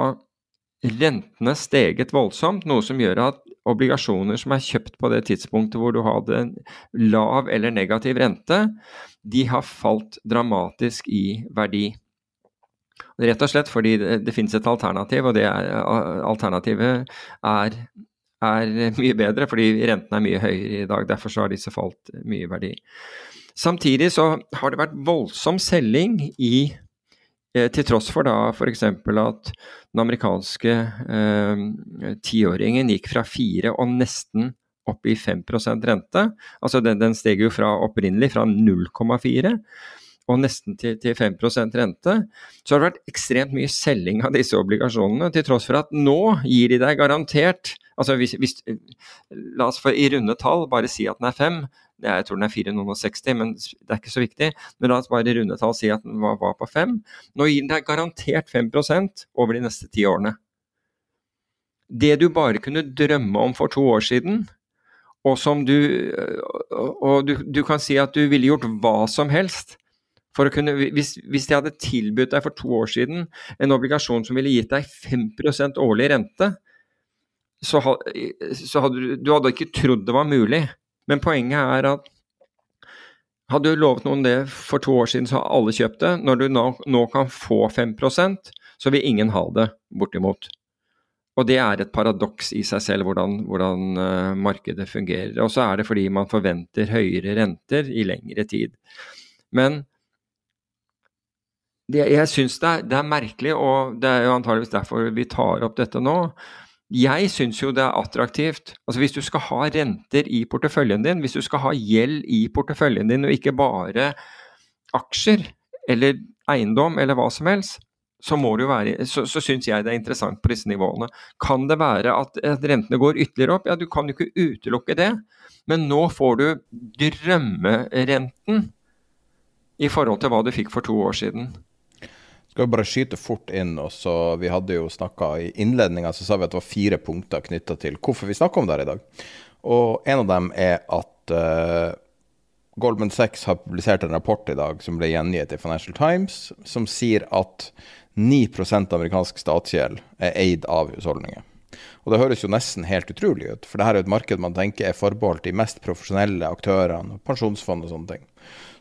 rentene steget voldsomt, noe som gjør at obligasjoner som er kjøpt på det tidspunktet hvor du hadde en lav eller negativ rente, de har falt dramatisk i verdi. Rett og slett fordi det, det finnes et alternativ, og det er, alternativet er, er, <laughs> mye bedre fordi rentene er mye høyere i dag. Derfor har disse falt mye i verdi. Samtidig så har det vært voldsom selging i eh, til tross for da f.eks. at den amerikanske eh, tiåringen gikk fra 4 og nesten opp i 5% rente. Altså den, den steg jo fra opprinnelig fra 0,4 og nesten til, til 5% rente, så har det vært ekstremt mye selging av disse obligasjonene, til tross for at nå gir de deg garantert altså hvis, hvis, La oss for i runde tall bare si at den er 5, jeg tror den er 460, men det er ikke så viktig. Men la oss bare i runde tall si at den var, var på 5. Nå gir den deg garantert 5 over de neste ti årene. Det du bare kunne drømme om for to år siden, og som du Og du, du kan si at du ville gjort hva som helst kunne, hvis, hvis de hadde tilbudt deg for to år siden en obligasjon som ville gitt deg 5% årlig rente, så, så hadde du, hadde ikke trodd det var mulig. Men poenget er at hadde du lovet noen det for to år siden, så har alle kjøpt det. Når du nå, nå kan få 5% så vil ingen ha det, bortimot. Og det er et paradoks i seg selv, hvordan, hvordan uh, markedet fungerer. Og så er det fordi man forventer høyere renter i lengre tid. Men det, jeg syns det, det, er merkelig, og det er jo antageligvis derfor vi tar opp dette nå. Jeg syns jo det er attraktivt. Altså Hvis du skal ha renter i porteføljen din, hvis du skal ha gjeld i porteføljen din og ikke bare aksjer eller eiendom eller hva som helst, så, må så, så syns jeg det er interessant på disse nivåene. Kan det være at rentene går ytterligere opp? Ja, du kan jo ikke utelukke det. Men nå får du drømmerenten i forhold til hva du fikk for to år siden. Skal vi bare skyte fort inn. og så Vi hadde jo snakka i innledninga, så sa vi at det var fire punkter knytta til hvorfor vi snakker om det her i dag. Og en av dem er at uh, Goldman Sachs har publisert en rapport i dag som ble gjengitt i Financial Times, som sier at 9 av amerikansk statsgjeld er eid av husholdninger. Og det høres jo nesten helt utrolig ut, for det her er et marked man tenker er forbeholdt de mest profesjonelle aktørene, pensjonsfond og sånne ting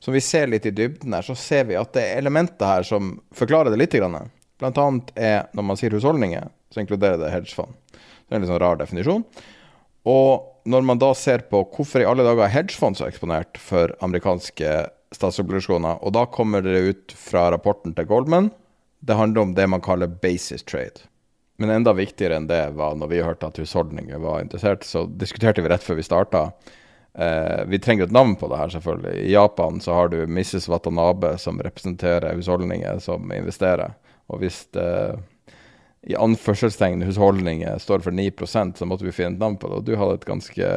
som vi ser litt i dybden her, så ser vi at det er elementer her som forklarer det litt. Blant annet er når man sier husholdninger, så inkluderer det hedgefond. Det er en litt sånn rar definisjon. Og når man da ser på hvorfor i alle dager er hedgefond så eksponert for amerikanske statsobligasjoner, og da kommer det ut fra rapporten til Goldman, det handler om det man kaller basis trade. Men enda viktigere enn det var når vi hørte at husholdninger var interessert, så diskuterte vi rett før vi starta Eh, vi trenger et navn på det her, selvfølgelig. I Japan så har du Mrs. Watanabe, som representerer husholdninger som investerer. Og hvis det i anførselstegn husholdninger står for 9% så måtte vi finne et navn på det. Og du hadde et ganske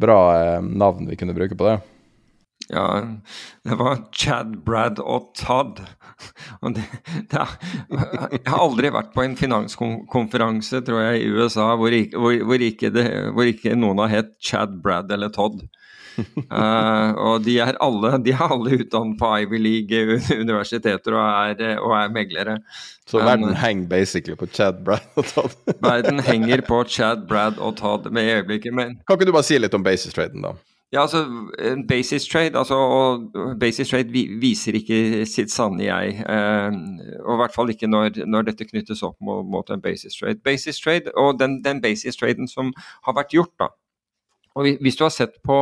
bra eh, navn vi kunne bruke på det. Ja, det var Chad, Brad og Todd. Og det, det er, jeg har aldri vært på en finanskonferanse, tror jeg, i USA hvor hvor, hvor ikke, det, hvor ikke noen har hett Chad, Brad eller Todd. Uh, og de er alle, de er alle utdannet på Ivy League-universiteter og, og er meglere. Så verden verden henger basically på Chad, Brad og Todd? verden henger på Chad, Brad og Todd med øyeblikket, men Kan ikke du bare si litt om basis-traden, da? Ja, altså en basis trade altså, basis trade viser ikke sitt sanne jeg. Eh, og i hvert fall ikke når, når dette knyttes opp mot, mot, en basis trade. Basis trade og den, den basis traden som har vært gjort, da. Og Hvis du har sett på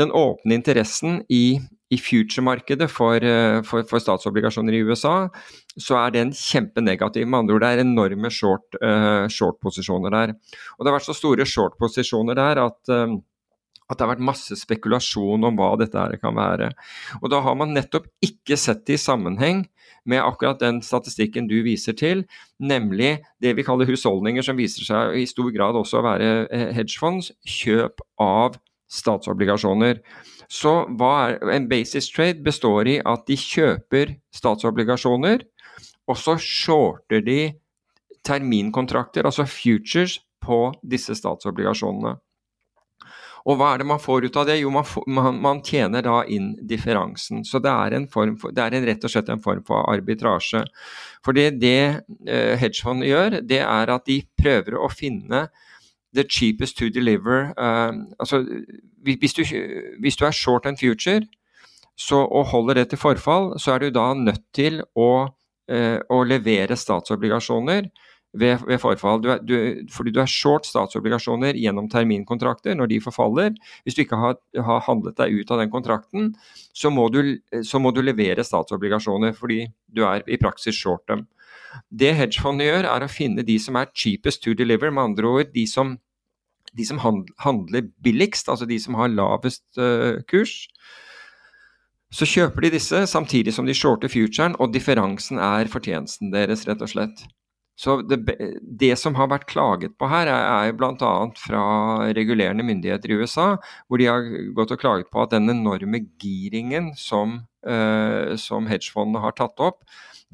den åpne interessen i, i future-markedet for, eh, for, for, statsobligasjoner i USA, så er den kjempenegativ. Med andre ord, det er enorme short-posisjoner uh, short der. Og det har vært så store short-posisjoner der at uh, at det har vært masse spekulasjon om hva dette her kan være. Og da har man nettopp ikke sett det i sammenheng med akkurat den statistikken du viser til, nemlig det vi kaller husholdninger, som viser seg i stor grad også å være eh, hedgefonds, kjøp av statsobligasjoner. Så er, en basis trade består i at de kjøper statsobligasjoner, og så shorter de terminkontrakter, altså futures, på disse statsobligasjonene. Og hva er det man får ut av det? Jo, man, får, man, man tjener da inn differansen. Så det er, for, det er en, rett og slett en form for arbitrasje. For det, det uh, hedgefond gjør, det er at de prøver å finne the cheapest to deliver altså, hvis, du, hvis du er short and future så, og holder det til forfall, så er du da nødt til å, å levere statsobligasjoner ved, ved forfall. Du er, du, fordi du er short statsobligasjoner gjennom terminkontrakter når de forfaller. Hvis du ikke har, har handlet deg ut av den kontrakten, så må, du, så må, du, levere statsobligasjoner fordi du er i praksis short dem. Det hedgefondet gjør, er å finne de som er cheapest to deliver, med andre ord de som, de som handler billigst, altså de som har lavest uh, kurs. Så kjøper de disse samtidig som de shorter futuren, og differansen er fortjenesten deres, rett og slett. Så det, det, som har vært klaget på her, er, er bl.a. fra regulerende myndigheter i USA, hvor de har gått og klaget på at den enorme giringen som, uh, som hedgefondene har tatt opp,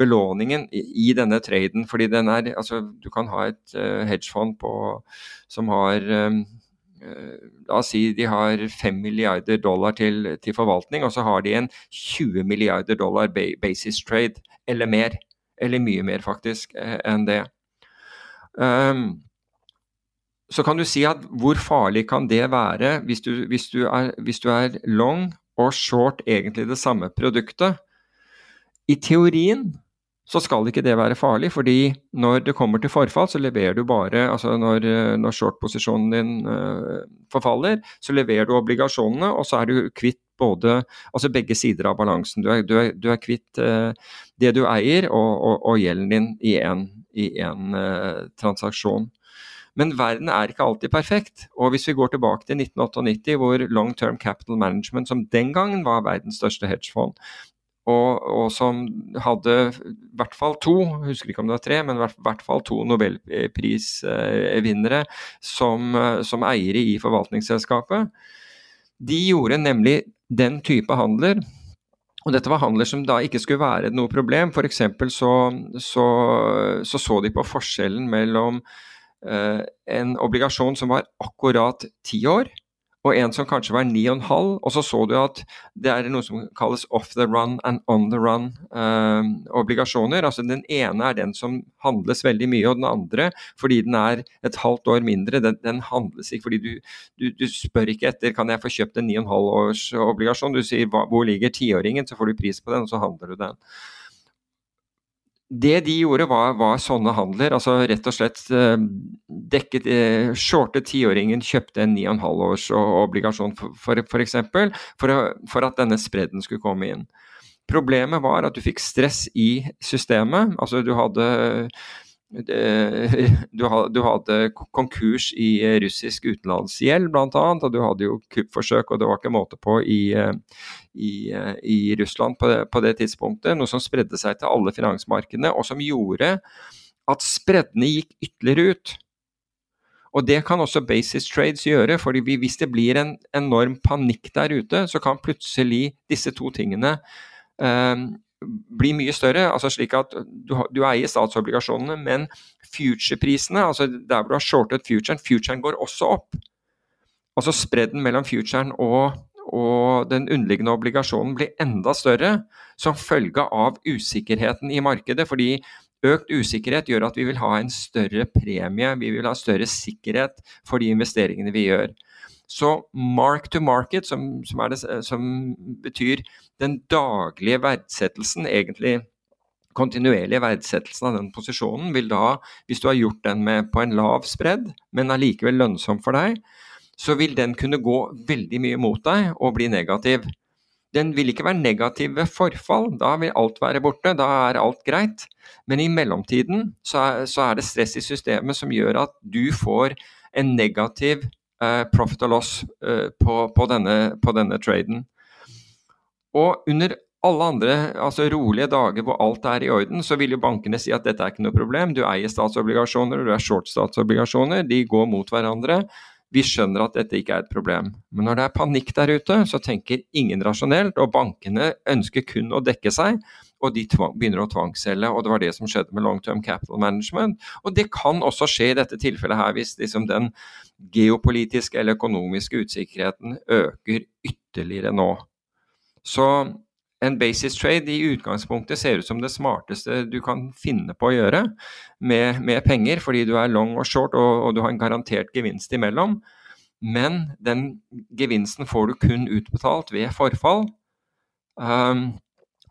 belåningen i, i denne traden, fordi den er altså Du kan ha et uh, hedgefond på, som har um, La oss si de har 5 milliarder dollar til, til, forvaltning, og så har de en 20 milliarder dollar basis trade, eller mer eller mye mer faktisk eh, enn det. Um, så kan du si at hvor farlig kan det være hvis du, hvis du, er, hvis du er long og short egentlig det samme produktet? I teorien så skal ikke det være farlig, fordi når det kommer til forfall, så leverer du bare altså Når, når short-posisjonen din uh, forfaller, så leverer du obligasjonene, og så er du kvitt både Altså begge sider av balansen. Du er, du er, du er kvitt uh, det du eier og, og, og gjelden din i én uh, transaksjon. Men verden er ikke alltid perfekt. Og hvis vi går tilbake til 1998, hvor Long Term Capital Management, som den gangen var verdens største hedgefond, og, og, som hadde i hvert fall to, husker ikke om det var tre, men i hvert fall to nobelprisvinnere som, som eiere i forvaltningsselskapet. De gjorde nemlig den type handler. Og dette var handler som da ikke skulle være noe problem. F.eks. Så, så, så så de på forskjellen mellom eh, en obligasjon som var akkurat ti år, og en som kanskje var 9,5. Og så så du at det er noe som kalles off the run and on the run eh. Altså Den ene er den som handles veldig mye, og den andre, fordi den er et halvt år mindre, den, den handles ikke fordi du, du, du, spør ikke etter kan jeg få kjøpt en 9,5 års obligasjon. Du sier hvor ligger tiåringen, så får du pris på den, og så handler du den. Det de gjorde, var, var, sånne handler. altså Rett og slett eh, dekket Shorte Shortet tiåringen kjøpte en 9,5 års obligasjon f.eks. For, for, eksempel, for, for at denne spredden skulle komme inn. Problemet var at du fikk stress i systemet. altså Du hadde <laughs> du hadde konkurs i russisk utenlandsgjeld bl.a., og du hadde jo kuppforsøk, og det var ikke måte på i, i, i Russland på det, på det, tidspunktet. Noe som spredde seg til alle finansmarkedene, og som gjorde at spreddene gikk ytterligere ut. Og det kan også basis trades gjøre, for hvis det blir en enorm panikk der ute, så kan plutselig disse to tingene eh, blir mye større. altså slik at Du, du eier statsobligasjonene, men future-prisene, altså der hvor du har shortet futuren, futuren går også opp. Altså spredden mellom futuren og, og den underliggende obligasjonen blir enda større som følge av usikkerheten i markedet. fordi Økt usikkerhet gjør at vi vil ha en større premie, vi vil ha større sikkerhet for de investeringene vi gjør. Så mark to market, som, som, det, som betyr den daglige verdsettelsen, egentlig kontinuerlige verdsettelsen av den posisjonen, vil da, hvis du har gjort den med på en lav spredd, men allikevel lønnsom for deg, så vil den kunne gå veldig mye mot deg og bli negativ. Den vil ikke være negativ ved forfall, da vil alt være borte, da er alt greit. Men i mellomtiden så er, så er det stress i systemet som gjør at du får en negativ Eh, profit og loss eh, på, på, denne, på denne traden. Og under alle andre altså rolige dager hvor alt er i orden, så vil jo bankene si at dette er ikke noe problem. Du eier statsobligasjoner, du er short statsobligasjoner, de går mot hverandre. Vi skjønner at dette ikke er et problem. Men når det er panikk der ute, så tenker ingen rasjonelt, og bankene ønsker kun å dekke seg og de begynner å tvangsselge. og Det var det som skjedde med long term capital management. Og Det kan også skje i dette tilfellet her, hvis liksom den geopolitiske eller økonomiske usikkerheten øker ytterligere nå. Så en basis trade i utgangspunktet ser ut som det smarteste du kan finne på å gjøre med, med penger, fordi du er long og short og, og, du har en garantert gevinst imellom. Men den gevinsten får du kun utbetalt ved forfall. Um,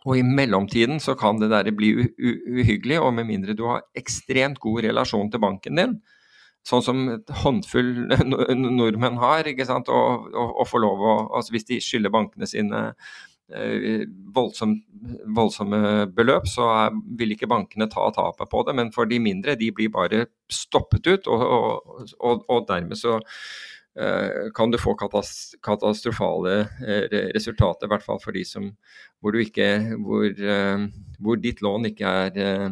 og i mellomtiden så kan det der bli uhyggelig, og med mindre du har ekstremt god relasjon til banken din, sånn som et håndfull <laughs> nordmenn har, ikke sant, og, og, og får lov å altså Hvis de skylder bankene sine eh, voldsomt, voldsomme beløp, så vil ikke bankene ta tapet på det. Men for de mindre, de blir bare stoppet ut, og, og dermed så Eh, kan du få katastrofale eh, resultater, i hvert fall for de som hvor, ikke, hvor, hvor ditt lån ikke er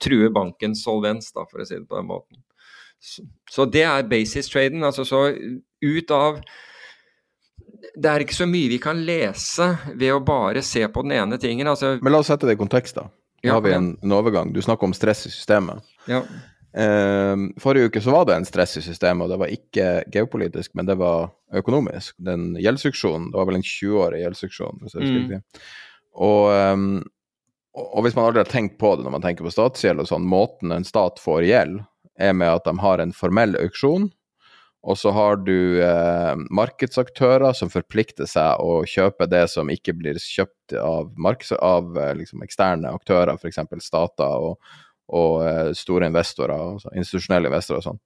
truer bankens solvens, da, for å si det på den måten. Så, det er basis-traden. altså så ut av det er ikke så mye vi kan lese ved å bare se på den ene tingen. Altså, Men la oss sette det i kontekst, da. Nå ja, har vi en, en, overgang. Du snakker om stress i systemet. Ja. Eh, forrige uke så var det en stress i systemet, og det var ikke geopolitisk, men det var økonomisk. Den gjeldsauksjonen, det var vel en 20-årig gjeldsauksjon, hvis jeg husker mm. Og, um, og, hvis man aldri har tenkt på det når man tenker på statsgjeld og sånn, måten en stat får gjeld, er med at de har en formell auksjon, og så har du eh, markedsaktører som forplikter seg å kjøpe det som ikke blir kjøpt av, av eh, liksom eksterne aktører, f.eks. stater og, og eh, store investorer, altså institusjonelle investorer og sånn.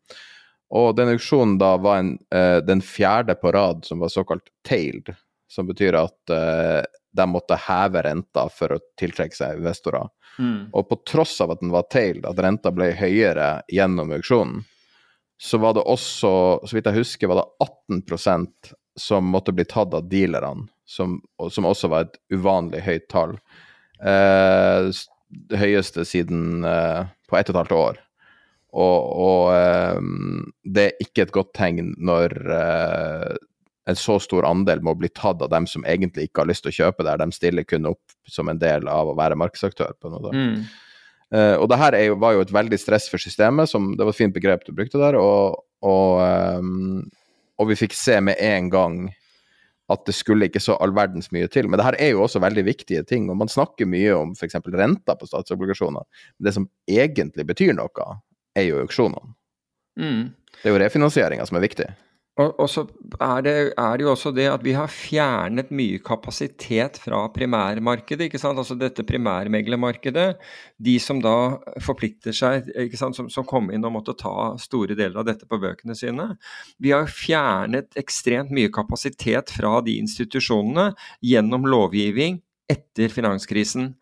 Og den auksjonen da var en, eh, den fjerde på rad som var såkalt tailed, som betyr at eh, de måtte heve renta for å tiltrekke seg investorer. Mm. Og på tross av at den var tailed, at renta ble høyere gjennom auksjonen, så var det også, så vidt jeg husker, var det 18% som måtte bli tatt av dealerne, som, som også var et uvanlig høyt tall. Eh, det høyeste siden eh, på ett og et halvt år. Og, og eh, det er ikke et godt tegn når uh, en så stor andel må bli tatt av dem som egentlig ikke har lyst til å kjøpe der. De stiller kun opp som en del av å være markedsaktør. på noe mm. uh, og det her jo, var jo et veldig stress for systemet, som, det var et fint begrep du brukte der. Og, og, um, og vi fikk se med en gang at det skulle ikke så all verdens mye til. Men det her er jo også veldig viktige ting. og Man snakker mye om f.eks. renta på statsobligasjoner. Men det som egentlig betyr noe, er jo auksjonene. Mm. Det er jo refinansieringa som er viktig. Og, og så er det, er det, jo også det at vi har fjernet mye kapasitet fra primærmarkedet. ikke sant? Altså dette primærmeglermarkedet. De som da forplikter seg, ikke sant? Som, som kom inn og måtte ta store deler av dette på bøkene sine. Vi har fjernet ekstremt mye kapasitet fra de institusjonene gjennom lovgivning etter finanskrisen.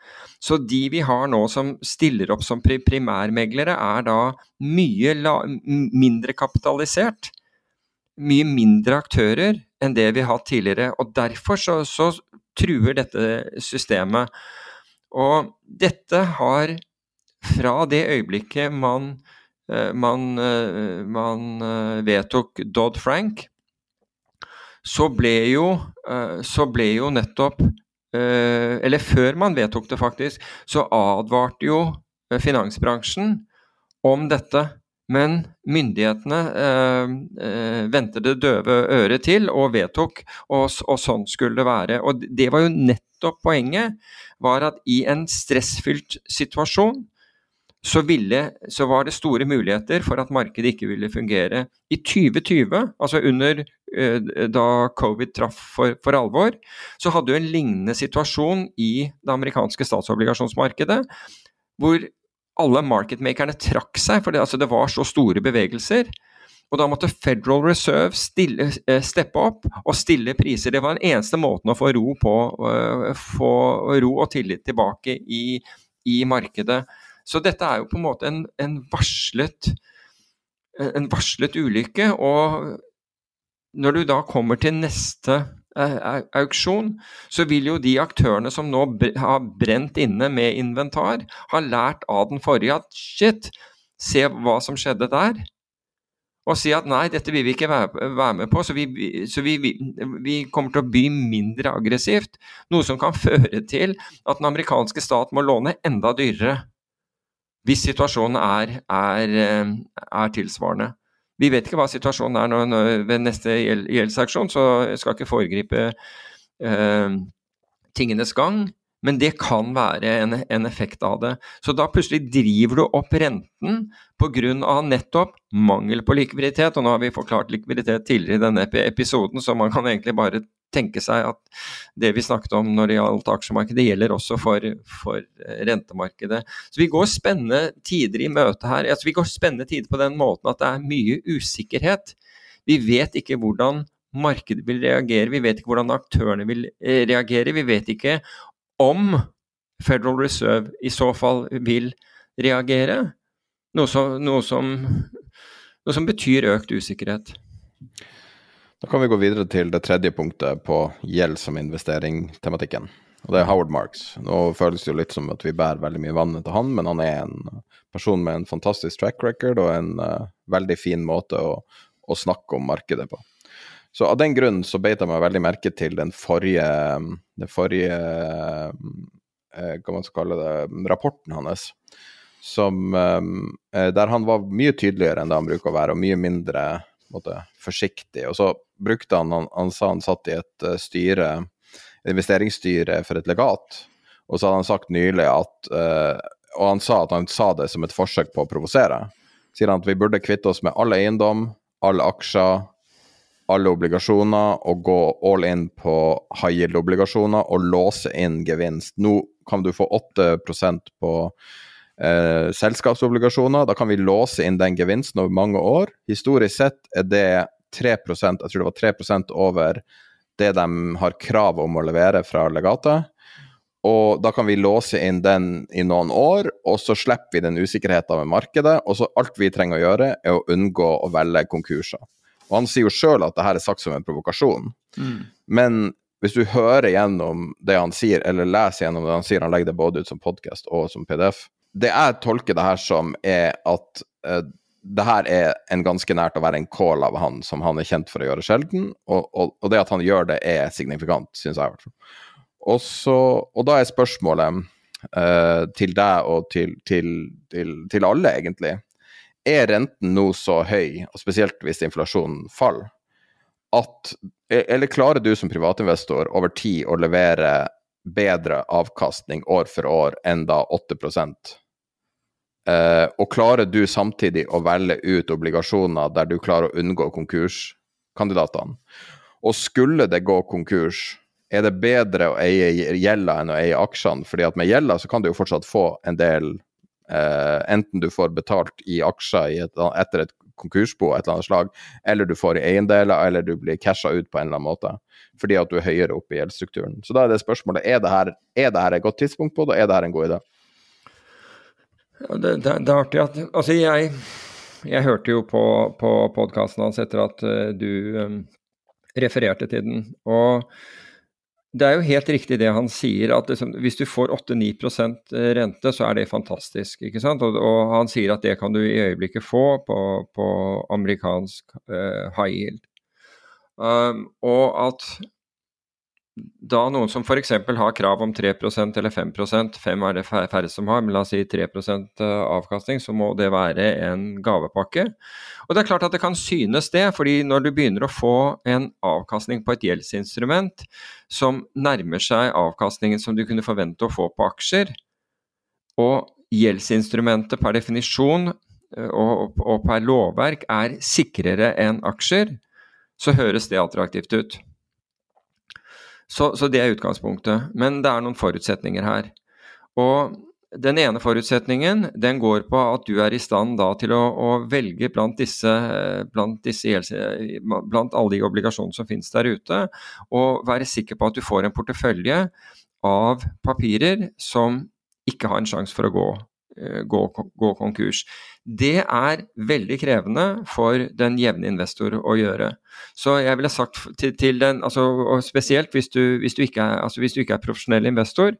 Så de vi har nå som stiller opp som primærmeglere, er da mye mindre kapitalisert mye mindre aktører enn det vi har hatt tidligere. og Derfor så, så truer dette systemet. Og dette har fra det øyeblikket man, eh, man, eh, man eh, vedtok Dodd-Frank, så ble jo, så ble jo nettopp Eller før man vedtok det, faktisk, så advarte jo finansbransjen om dette. Men myndighetene eh, eh, vendte det døve øret til og vedtok, og, og, sånn skulle det være. Og det var jo nettopp poenget, var at i en stressfylt situasjon så, ville, så var det store muligheter for at markedet ikke ville fungere. I 2020, altså under eh, da covid traff for, for alvor, så hadde du en lignende situasjon i det amerikanske statsobligasjonsmarkedet, hvor alle marketmakerne trakk seg, for det, altså det var så store bevegelser. Og da måtte Federal Reserve stille, eh, steppe opp og stille priser. Det var den eneste måten å få ro, på, uh, få ro og tillit tilbake i, i, markedet. Så dette er jo på en måte en, en, varslet, en varslet ulykke. Og når du da kommer til neste Eh, auksjon, så vil jo de aktørene som nå har brent inne med inventar, ha lært av den forrige at shit, se hva som skjedde der. Og si at nei, dette vil vi ikke være med på, så vi, så vi, vi, vi kommer til å by mindre aggressivt. Noe som kan <laughs> føre til at den amerikanske stat må låne enda dyrere. Hvis situasjonen er, er, eh, er tilsvarende. Vi vet ikke hva situasjonen er når, når, ved neste gjeldsaksjon, så jeg skal ikke foregripe eh, tingenes gang. men det kan være en, en, effekt av det. Så da plutselig driver du opp renten pga. nettopp mangel på likviditet. Og nå har vi forklart likviditet tidligere i denne episoden, så man kan egentlig bare tenke seg at det vi snakket om når det gjaldt aksjemarkedet, gjelder også for, for rentemarkedet. Så vi går spennende tider i møte her. Altså, vi går spennende tider på den måten at det er mye usikkerhet. Vi vet ikke hvordan markedet vil reagere, vi vet ikke hvordan aktørene vil eh, reagere. Vi vet ikke om Federal Reserve i så fall vil reagere. Noe som, noe som, noe som betyr økt usikkerhet. Da kan vi gå videre til det tredje punktet på gjeld som investering-tematikken. Og det er Howard Marks. Nå føles det jo litt som at vi bærer veldig mye vann til han, men han er en person med en fantastisk track record og en uh, veldig fin måte å, å, snakke om markedet på. Så av den grunn så beit jeg meg veldig merke til den forrige, den forrige uh, hva man skal kalle det, rapporten hans. Som, uh, der han var mye tydeligere enn det han bruker å være, og mye mindre måte, forsiktig. Og så brukte han, han, han sa han satt i et styre, investeringsstyre for et legat, og så hadde han sagt nylig at uh, Og han sa at han sa det som et forsøk på å provosere. Sier han at vi burde kvitte oss med all eiendom, alle aksjer, alle obligasjoner og gå all in på high yield-obligasjoner og låse inn gevinst. Nå kan du få 8% på eh, selskapsobligasjoner. Da kan vi låse inn den gevinsten over mange år. Historisk sett er det 3 jeg tror det var 3 over det de har krav om å levere fra legatet. Og da kan vi låse inn den i noen år, og så slipper vi den usikkerheten med markedet. Og så alt vi trenger å gjøre, er å unngå å velge konkurser. Og han sier jo sjøl at det her er sagt som en provokasjon. Mm. Men hvis du hører gjennom det han sier, eller leser gjennom det han sier, han legger det både ut som podkast og som PDF Det jeg tolker det her som, er at uh, det her er en ganske nært å være en call av han som han er kjent for å gjøre sjelden, og, og, og det at han gjør det, er signifikant, syns jeg. Og, så, og da er spørsmålet uh, til deg og til, til, til, til alle, egentlig er renten nå så høy, og spesielt hvis inflasjonen faller, at Eller klarer du som privatinvestor over tid å levere bedre avkastning år for år enn da 8 eh, Og klarer du samtidig å velge ut obligasjoner der du klarer å unngå konkurskandidatene? Og skulle det gå konkurs, er det bedre å eie gjelda enn å eie aksjene? fordi at med gjelda så kan du jo fortsatt få en del Uh, enten du får betalt i aksjer i et, etter et konkursbo av et eller annet slag, eller du får i eiendeler, eller du blir casha ut på en eller annen måte. Fordi at du er høyere oppe i gjeldsstrukturen. Så da er det spørsmålet er det her, er det her et godt tidspunkt på det, er det her en god idé? Det, det, det, er artig at Altså, jeg, jeg hørte jo på, på podkasten hans etter at uh, du um, refererte til den. og det er jo helt riktig det han sier, at liksom, hvis du får 8-9 eh, rente, så er det fantastisk. ikke sant? Og, og, han sier at det kan du i øyeblikket få på, på amerikansk uh, high yield. Um, og at da noen som f.eks. har krav om 3% eller 5% 5 er det færre som har, men la oss si 3 eh, avkastning, så må det være en gavepakke. Og det er klart at det kan synes det, fordi når du begynner å få en avkastning på et gjeldsinstrument som nærmer seg avkastningen som du kunne forvente å få på aksjer, og gjeldsinstrumentet per definisjon eh, og, og per lovverk er sikrere enn aksjer, så høres det attraktivt ut. Så, så, det er utgangspunktet. Men det er noen forutsetninger her. Og den ene forutsetningen den går på at du er i stand da til å, å velge blant disse, blant, disse, blant alle de obligasjonene som finnes der ute, og være sikker på at du får en portefølje av papirer som ikke har en sjanse for å gå gå, gå, konkurs. Det er veldig krevende for den jevne investor å gjøre. Så jeg ville sagt til, til den, altså, og spesielt hvis du, hvis, du er, altså hvis du, ikke er, profesjonell investor,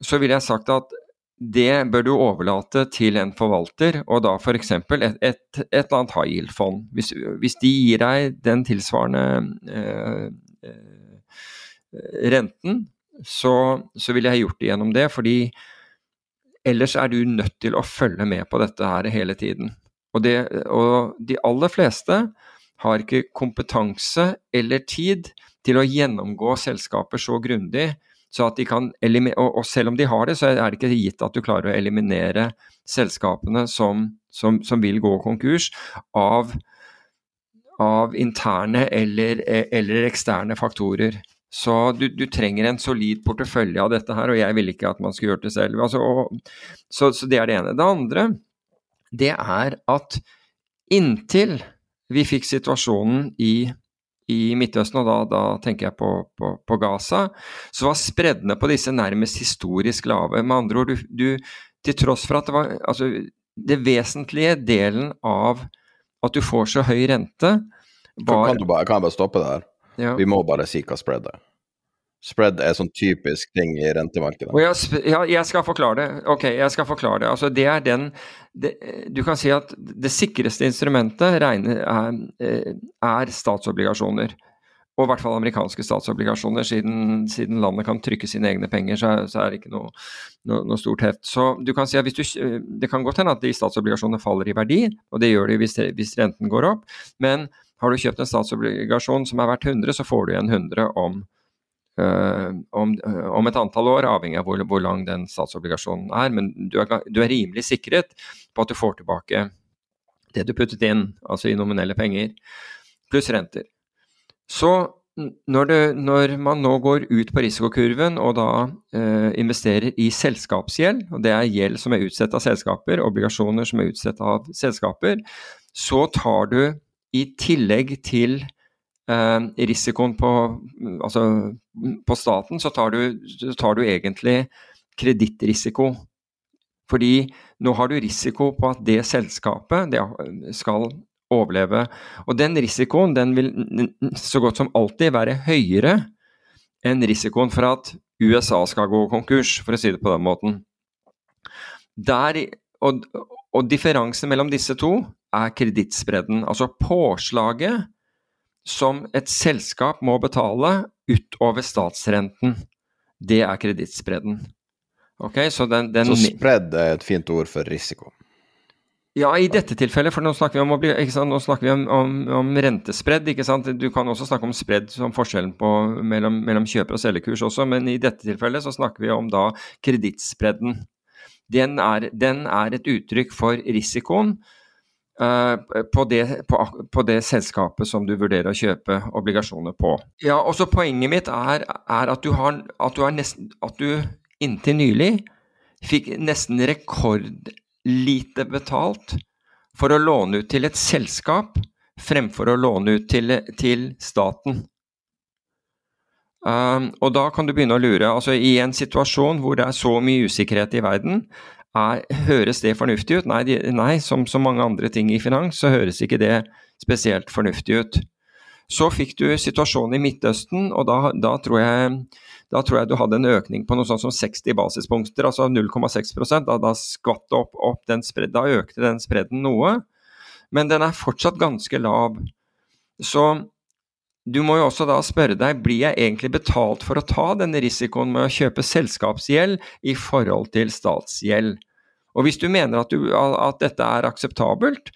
så ville jeg sagt at det bør du overlate til en forvalter, og da f.eks. Et, et, et eller annet high yield-fond. Hvis, hvis, de gir deg den tilsvarende eh, eh, renten, så, så ville jeg gjort det gjennom det. fordi Ellers er du nødt til å følge med på dette her hele tiden. Og, det, og de aller fleste har ikke kompetanse eller tid til å gjennomgå selskaper så grundig Så at de kan og, selv om de har det, så er det ikke gitt at du klarer å eliminere selskapene som, som, som vil gå konkurs av, av interne eller, eller, eksterne faktorer. Så du, du, trenger en solid portefølje av dette her, og jeg vil ikke at man skal gjøre det selv. Altså, og, så, så det er det ene. Det andre, det er at inntil vi fikk situasjonen i, i Midtøsten, og da, da, tenker jeg på, på, på, Gaza, så var spreddene på disse nærmest historisk lave. Med andre ord, du, du, til tross for at det var altså, det vesentlige delen av at du får så høy rente var Kan, bare, kan jeg bare stoppe der? Ja. Vi må bare si hva spread er. Spread er sånn typisk ting i rentemarkedet. Jeg, ja, jeg skal forklare det. Ok, jeg skal forklare det. Altså, det er den det, Du kan si at det sikreste instrumentet regner, er, eh, er, statsobligasjoner. Og i hvert fall amerikanske statsobligasjoner. Siden, siden landet kan trykke sine egne penger, så, så er det ikke noe, noe, noe, stort heft. Så du kan si at du, Det kan godt hende at de statsobligasjonene faller i verdi, og det gjør de hvis, hvis renten går opp. Men har du kjøpt en statsobligasjon som er verdt 100, så får du igjen 100 om om, uh, om, et antall år, avhengig av hvor, hvor lang den statsobligasjonen er. Men du er, du er, rimelig sikret på at du får tilbake det du puttet inn, altså i nominelle penger, pluss renter. Så når, det, når, man nå går ut på risikokurven og da eh, investerer i selskapsgjeld, og det er gjeld som er utstedt av selskaper, obligasjoner som er utstedt av selskaper, så tar du i tillegg til eh, risikoen på, altså, på, staten, så tar du, så tar du egentlig kredittrisiko. Fordi nå har du risiko på at det selskapet det skal overleve. Og den risikoen den vil så godt som alltid være høyere enn risikoen for at USA skal gå konkurs, for å si det på den måten. Der, og, og differansen mellom disse to er kredittspredden. Altså påslaget som et selskap må betale utover statsrenten. Det er kredittspredden. Okay, så, den, den, så spredd er et fint ord for risiko? Ja, i dette tilfellet, for nå snakker vi om, nå snakker vi om, om, om rentespredd. Du kan også snakke om spredd som forskjellen på, mellom, mellom, kjøper- og selgerkurs også, men i dette tilfellet så snakker vi om da kredittspredden. Den, den er, et uttrykk for risikoen på, det, på, på, det, selskapet som du vurderer å kjøpe obligasjoner på. Ja, også Poenget mitt er, er at, du har, at, du nesten, at du inntil nylig fikk nesten rekordlite betalt for å låne ut til et selskap fremfor å låne ut til, til staten. Um, og da kan du begynne å lure. altså I en situasjon hvor det er så mye usikkerhet i verden, er, høres det fornuftig ut? Nei, de, nei som så mange andre ting i finans, så høres ikke det spesielt fornuftig ut. Så fikk du situasjonen i Midtøsten, og da, da, tror jeg, da, tror jeg, du hadde en økning på noe sånt som 60 basispunkter, altså 0,6 da, da skvatt opp, opp den spred, da økte den spredden noe. Men den er fortsatt ganske lav. Så du må jo også da spørre deg, blir jeg egentlig betalt for å ta denne risikoen med å kjøpe selskapsgjeld i forhold til statsgjeld? Og hvis du mener at, du, at dette er akseptabelt,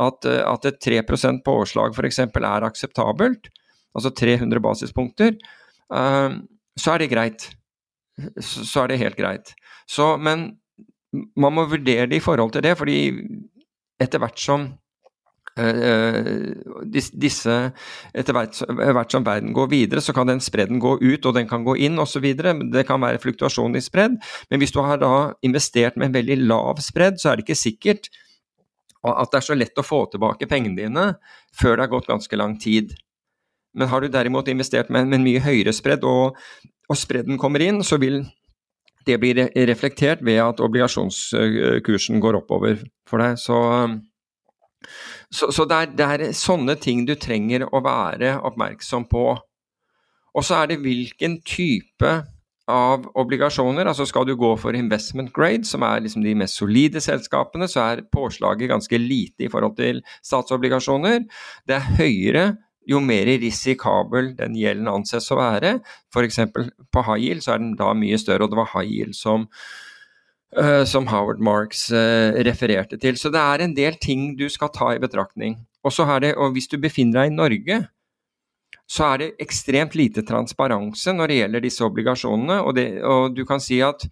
at, at et 3% påslag f.eks. er akseptabelt, altså 300 basispunkter, uh, så er det greit. Så, er det helt greit. Så, men man må vurdere det i forhold til det, fordi etter hvert som disse, etter hvert, hvert, som verden går videre, så kan den spredden gå ut, og den kan gå inn osv. Det kan være fluktuasjon i spredd, men hvis du har da investert med en veldig lav spredd, så er det ikke sikkert at det er så lett å få tilbake pengene dine før det har gått ganske lang tid. Men har du derimot investert med en mye høyere spredd, og, og spredden kommer inn, så vil det bli reflektert ved at obligasjonskursen går oppover for deg. Så så, så det, er, det, er, sånne ting du trenger å være oppmerksom på. Og så er det hvilken type av obligasjoner. altså Skal du gå for investment grade, som er liksom de mest solide selskapene, så er påslaget ganske lite i forhold til statsobligasjoner. Det er høyere jo mer risikabel den gjelden anses å være. F.eks. på high yield så er den da mye større, og det var high yield som uh, som Howard Marks uh, refererte til. Så det er en del ting du skal ta i betraktning. Og det, og hvis du befinner deg i Norge, så er det ekstremt lite transparanse når det gjelder disse obligasjonene. Og, det, og du kan si at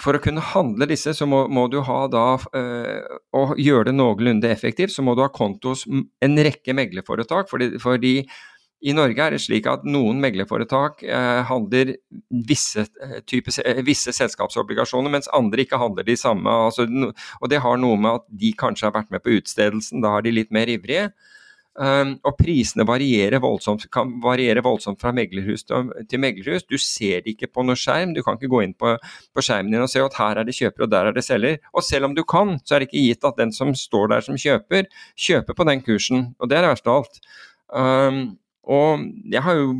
for å kunne handle disse, så må, må du ha da øh, Og gjøre det noenlunde effektivt, så må du ha konto hos en rekke meglerforetak. Fordi, fordi i Norge er det slik at noen meglerforetak eh, handler visse, eh, type, eh, visse, selskapsobligasjoner, mens andre ikke handler de samme. Altså, og Det har noe med at de kanskje har vært med på utstedelsen, da er de litt mer ivrige. Um, og prisene voldsomt, kan variere voldsomt fra meglerhus til, til meglerhus. Du ser det ikke på noen skjerm. Du kan ikke gå inn på, på, skjermen din og se at her er det kjøper og der er det selger. Og selv om du kan, så er det ikke gitt at den som står der som kjøper, kjøper på den kursen. Og det er det verste av alt. Um, og jeg har jo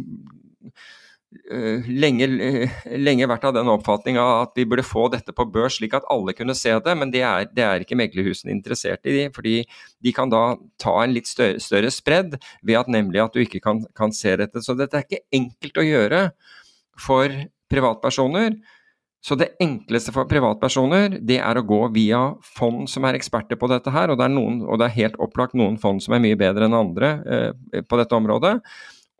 uh, lenge, <laughs> lenge, vært av den oppfatning at vi burde få dette på børs slik at alle kunne se det, men det er, det er ikke meglerhusene interessert i. fordi de kan da ta en litt større, større spredd ved at nemlig at du ikke kan, kan se dette. Så dette er ikke enkelt å gjøre for privatpersoner. Så det enkleste for privatpersoner, det er å gå via fond som er eksperter på dette her, og det er, noen, og det er helt opplagt noen fond som er mye bedre enn andre eh, på dette området.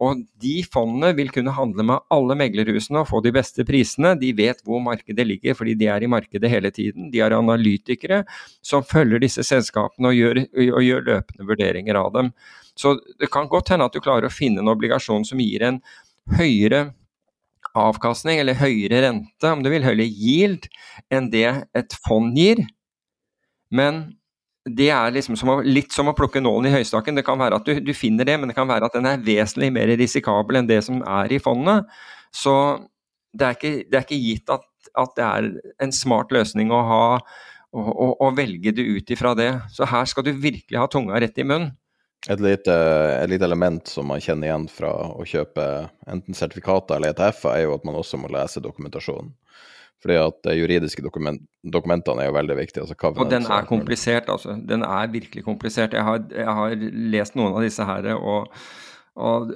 Og de fondene vil kunne handle med alle meglerhusene og få de beste prisene. De vet hvor markedet ligger, fordi de er i markedet hele tiden. De er analytikere som følger disse selskapene og gjør, og gjør løpende vurderinger av dem. Så det kan godt hende at du klarer å finne en obligasjon som gir en høyere avkastning, eller høyere rente, om du vil, høyere yield, enn det et fond gir. Men det er liksom som å, litt som å plukke nålen i høystakken. Det kan være at du, du, finner det, men det kan være at den er vesentlig mer risikabel enn det som er i fondet. Så det er ikke, det er ikke gitt at, at, det er en smart løsning å, ha, å velge det ut ifra det. Så her skal du virkelig ha tunga rett i munnen. Et lite, et lite, element som man kjenner igjen fra å kjøpe enten sertifikater eller ETF-er, er jo at man også må lese dokumentasjonen. Fordi at de juridiske dokument, dokumentene er jo veldig viktige. Altså og den er komplisert, altså. Den er virkelig komplisert. Jeg har, jeg har lest noen av disse her, og, og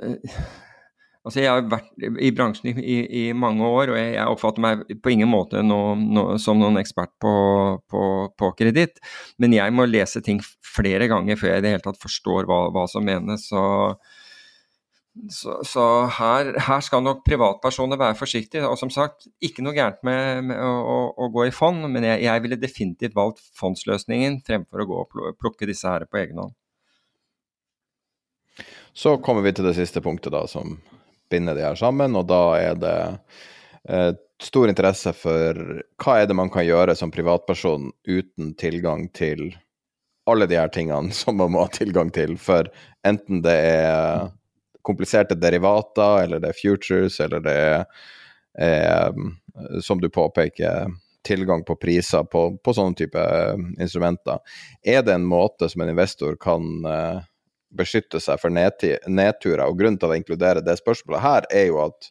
Altså, jeg har vært i bransjen i, i mange år, og jeg, oppfatter meg på ingen måte no, no, som noen ekspert på, på, på, kreditt. Men jeg må lese ting flere ganger før jeg i det hele tatt forstår hva, hva som menes. Så, så, så her, her, skal nok privatpersoner være forsiktige. Og som sagt, ikke noe gærent med, med å, å, å, gå i fond, men jeg, jeg, ville definitivt valgt fondsløsningen fremfor å gå og plukke disse her på egen hånd. Så kommer vi til det siste punktet, da, som binder de her sammen, og da er det eh, stor interesse for hva er det man kan gjøre som privatperson uten tilgang til alle de her tingene <laughs> som man må ha tilgang til, for enten det er kompliserte derivater, eller det er futures, eller det er, eh, som du påpeker, tilgang på priser på, på sånne type instrumenter. Er det en måte som en investor kan eh, beskytte seg for nedturer. Og grunnen til å inkludere det spørsmålet her, er jo at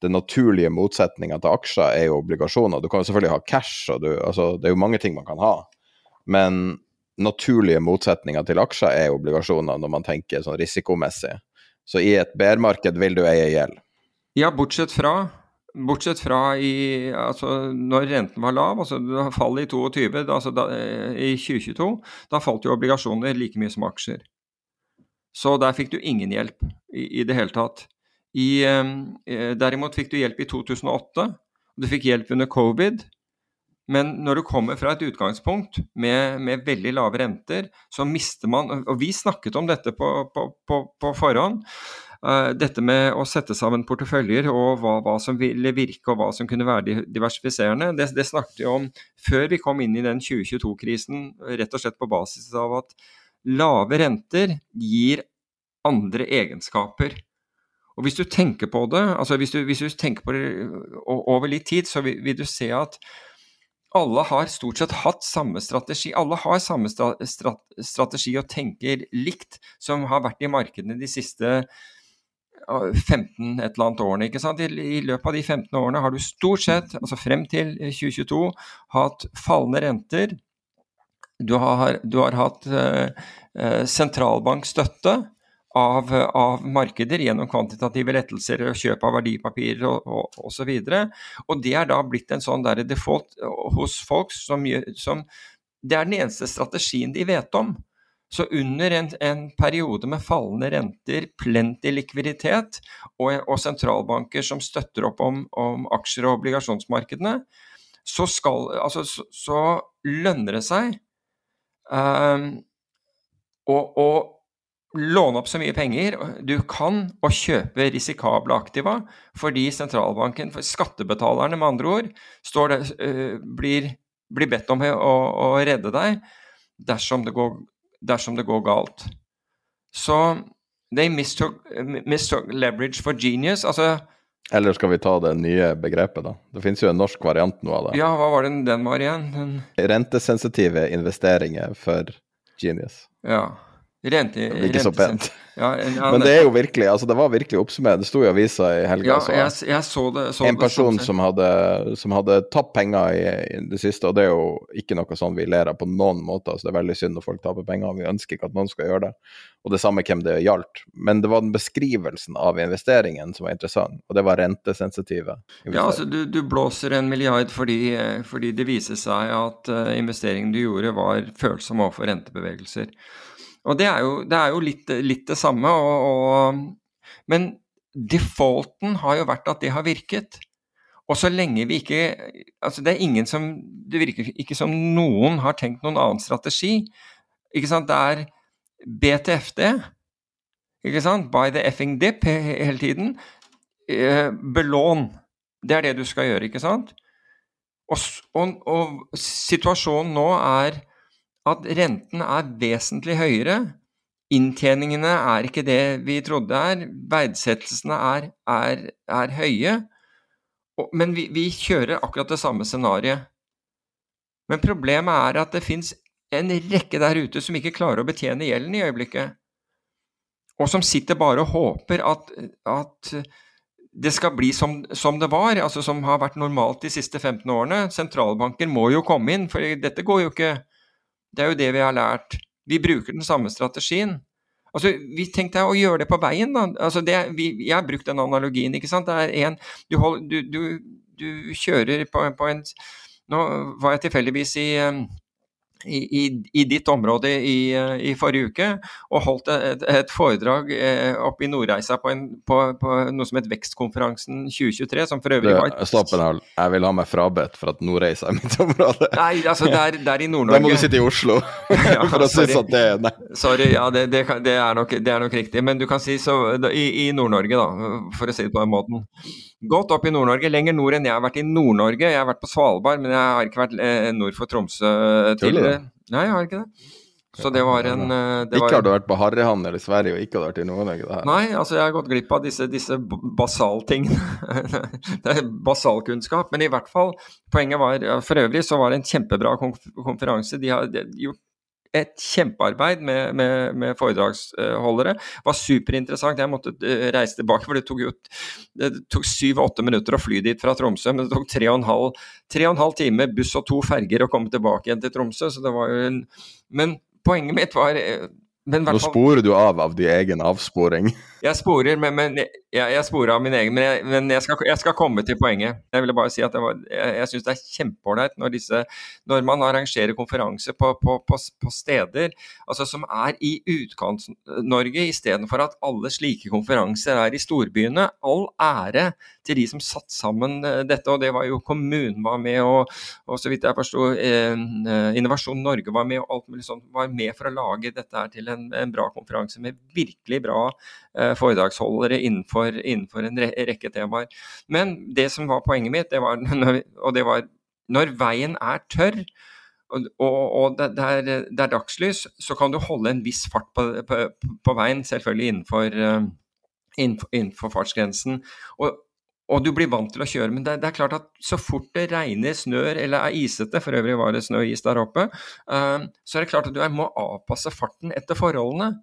den naturlige motsetninga til aksjer er jo obligasjoner. Du kan jo selvfølgelig ha cash, og du, altså, det er jo mange ting man kan ha. Men naturlige motsetninger til aksjer er obligasjoner, når man tenker sånn risikomessig. Så i et bærmarked vil du eie gjeld. Ja, bortsett fra Bortsett fra i, altså, når renten var lav, altså fallet i 22, altså da, i 2022, da falt jo obligasjoner like mye som aksjer. Så der fikk du ingen hjelp i, i det hele tatt. I, eh, derimot fikk du hjelp i 2008, og du fikk hjelp under covid. Men når du kommer fra et utgangspunkt med, med veldig lave renter, så mister man Og vi snakket om dette på, på, på, på forhånd. Uh, dette med å sette sammen porteføljer og hva, hva, som ville virke og hva som kunne være diversifiserende, det, det snakket vi om før vi kom inn i den 2022-krisen, rett og slett på basis av at lave renter gir andre egenskaper. Og Hvis du tenker på det, altså hvis du, hvis du tenker på det over litt tid, så vil, vil, du se at alle har stort sett hatt samme strategi. Alle har samme strategi og tenker likt, som har vært i markedene de siste 15 et eller annet årene. ikke sant? I, løpet av de 15 årene har du stort sett, altså frem til 2022, hatt fallende renter du har, du har hatt eh, eh, sentralbankstøtte av, av, markeder gjennom kvantitative lettelser og kjøp av verdipapirer og osv. Og, og, og det er da blitt en sånn der default hos folk som, som Det er den eneste strategien de vet om. Så under en, en periode med fallende renter, plenty likviditet og, og, sentralbanker som støtter opp om, om aksjer- og obligasjonsmarkedene, så, skal, altså, så, så lønner det seg um, å, å låne opp så mye penger du kan og kjøpe risikable aktiva, fordi sentralbanken, for skattebetalerne med andre ord, det, uh, blir, blir, bedt om å, å redde deg dersom det går dersom det går galt. Så they mistook, mistook leverage for genius. Altså Eller skal vi ta det nye begrepet, da? Det finnes jo en norsk variant nå av det. Ja, hva var den den var igjen? Den... Rentesensitive investeringer for genius. Ja. Rente, det blir ikke så pent. Ja, ja, Men det er jo virkelig, altså det var virkelig oppsummert. Det sto i avisa i helga. Ja, jeg, jeg så det, så en person det, som, hadde, som hadde tapt penger i, i, det siste, og det er jo ikke noe sånn vi ler av på noen måte. altså Det er veldig synd når folk taper penger, vi ønsker ikke at noen skal gjøre det. Og det samme hvem det gjaldt. Men det var den beskrivelsen av investeringen som var interessant, og det var rentesensitive. Ja, altså du, du, blåser en milliard fordi, fordi det viser seg at uh, investeringen du gjorde var følsom overfor rentebevegelser. Og det er jo, det er jo litt, litt, det samme. Og, og, men defaulten har jo vært at det har virket. Og så lenge vi ikke altså Det er ingen som Det virker ikke som noen har tenkt noen annen strategi. Ikke sant? Det er BTFD, ikke sant? By the effing dip hele tiden. Eh, belån. Det er det du skal gjøre, ikke sant? Og, og, og situasjonen nå er at renten er vesentlig høyere. Inntjeningene er ikke det vi trodde er. Verdsettelsene er, er, er høye. Men vi, vi, kjører akkurat det samme scenarioet. Men problemet er at det fins en rekke der ute som ikke klarer å betjene gjelden i øyeblikket. Og som sitter bare og håper at, at det skal bli som, som, det var, altså som har vært normalt de siste 15 årene. Sentralbanker må jo komme inn, for dette går jo ikke. Det er jo det vi har lært. Vi bruker den samme strategien. Altså, vi tenkte å gjøre det på veien, da. Altså, det, vi, jeg har brukt den analogien, ikke sant. Det er en Du, du, du, du kjører på, på, en Nå var jeg tilfeldigvis i um, i, i, ditt område i, i, forrige uke og holdt et, et foredrag eh, oppe i Nordreisa på, en, på, på, noe som het Vekstkonferansen 2023, som for øvrig var Stopp en. Jeg vil ha meg frabedt for at Nordreisa er mitt område. Nei, altså det er, det er i <laughs> Nord-Norge. Da må du sitte i Oslo <laughs> ja, <laughs> for å synes at det Nei. Sorry, ja, det, det, det, er nok, det, er nok, riktig. Men du kan si så i, i Nord-Norge, da, for å si det på den måten. Godt opp i Nord-Norge, lenger nord enn jeg har vært i Nord-Norge. Jeg har vært på Svalbard, men jeg har ikke vært eh, nord for Tromsø tidligere. Nei, jeg har ikke det. Så det var en eh, det Ikke har du vært på harryhandel eller Sverige og ikke har vært i Nord-Norge? Nei, altså jeg har gått glipp av disse, disse basaltingene. <laughs> det er basalkunnskap. Men i hvert fall, poenget var For øvrig så var det en kjempebra konferanse. De har gjort et kjempearbeid med, med, med foredragsholdere. Det var superinteressant. Jeg måtte eh, reise tilbake, for det tok jo det tok syv-åtte minutter å fly dit fra Tromsø. Men det tok tre og en halv, tre og en halv time buss og to ferger å komme tilbake igjen til Tromsø. så det var jo en, Men poenget mitt var men Nå sporer du av av din egen avsporing. Jeg sporer, men, men jeg, jeg, sporer av min egen. Men, jeg, men jeg, skal, jeg, skal, komme til poenget. Jeg ville bare si at var, jeg, syns det er kjempeålreit når, når man arrangerer konferanse på, på, på, på, steder altså som er i Utkant-Norge, istedenfor at alle slike konferanser er i storbyene. All ære til de som satte sammen eh, dette, og det var jo kommunen var med, og, og så vidt jeg forsto eh, Innovasjon Norge var med, og alt mulig sånt var med for å lage dette her til en, en bra konferanse med virkelig bra foredragsholdere innenfor, innenfor, en rekke temaer. Men det som var poenget mitt, det var, <laughs> og det var når veien er tørr, og, og det, er, det, er, dagslys, så kan du holde en viss fart på, på, på veien, selvfølgelig innenfor, uh, innenfor, innenfor fartsgrensen. Og, og, du blir vant til å kjøre. Men det, det, er klart at så fort det regner, snør eller er isete, for øvrig var det snø og is der oppe, uh, så er det klart at du må avpasse farten etter forholdene.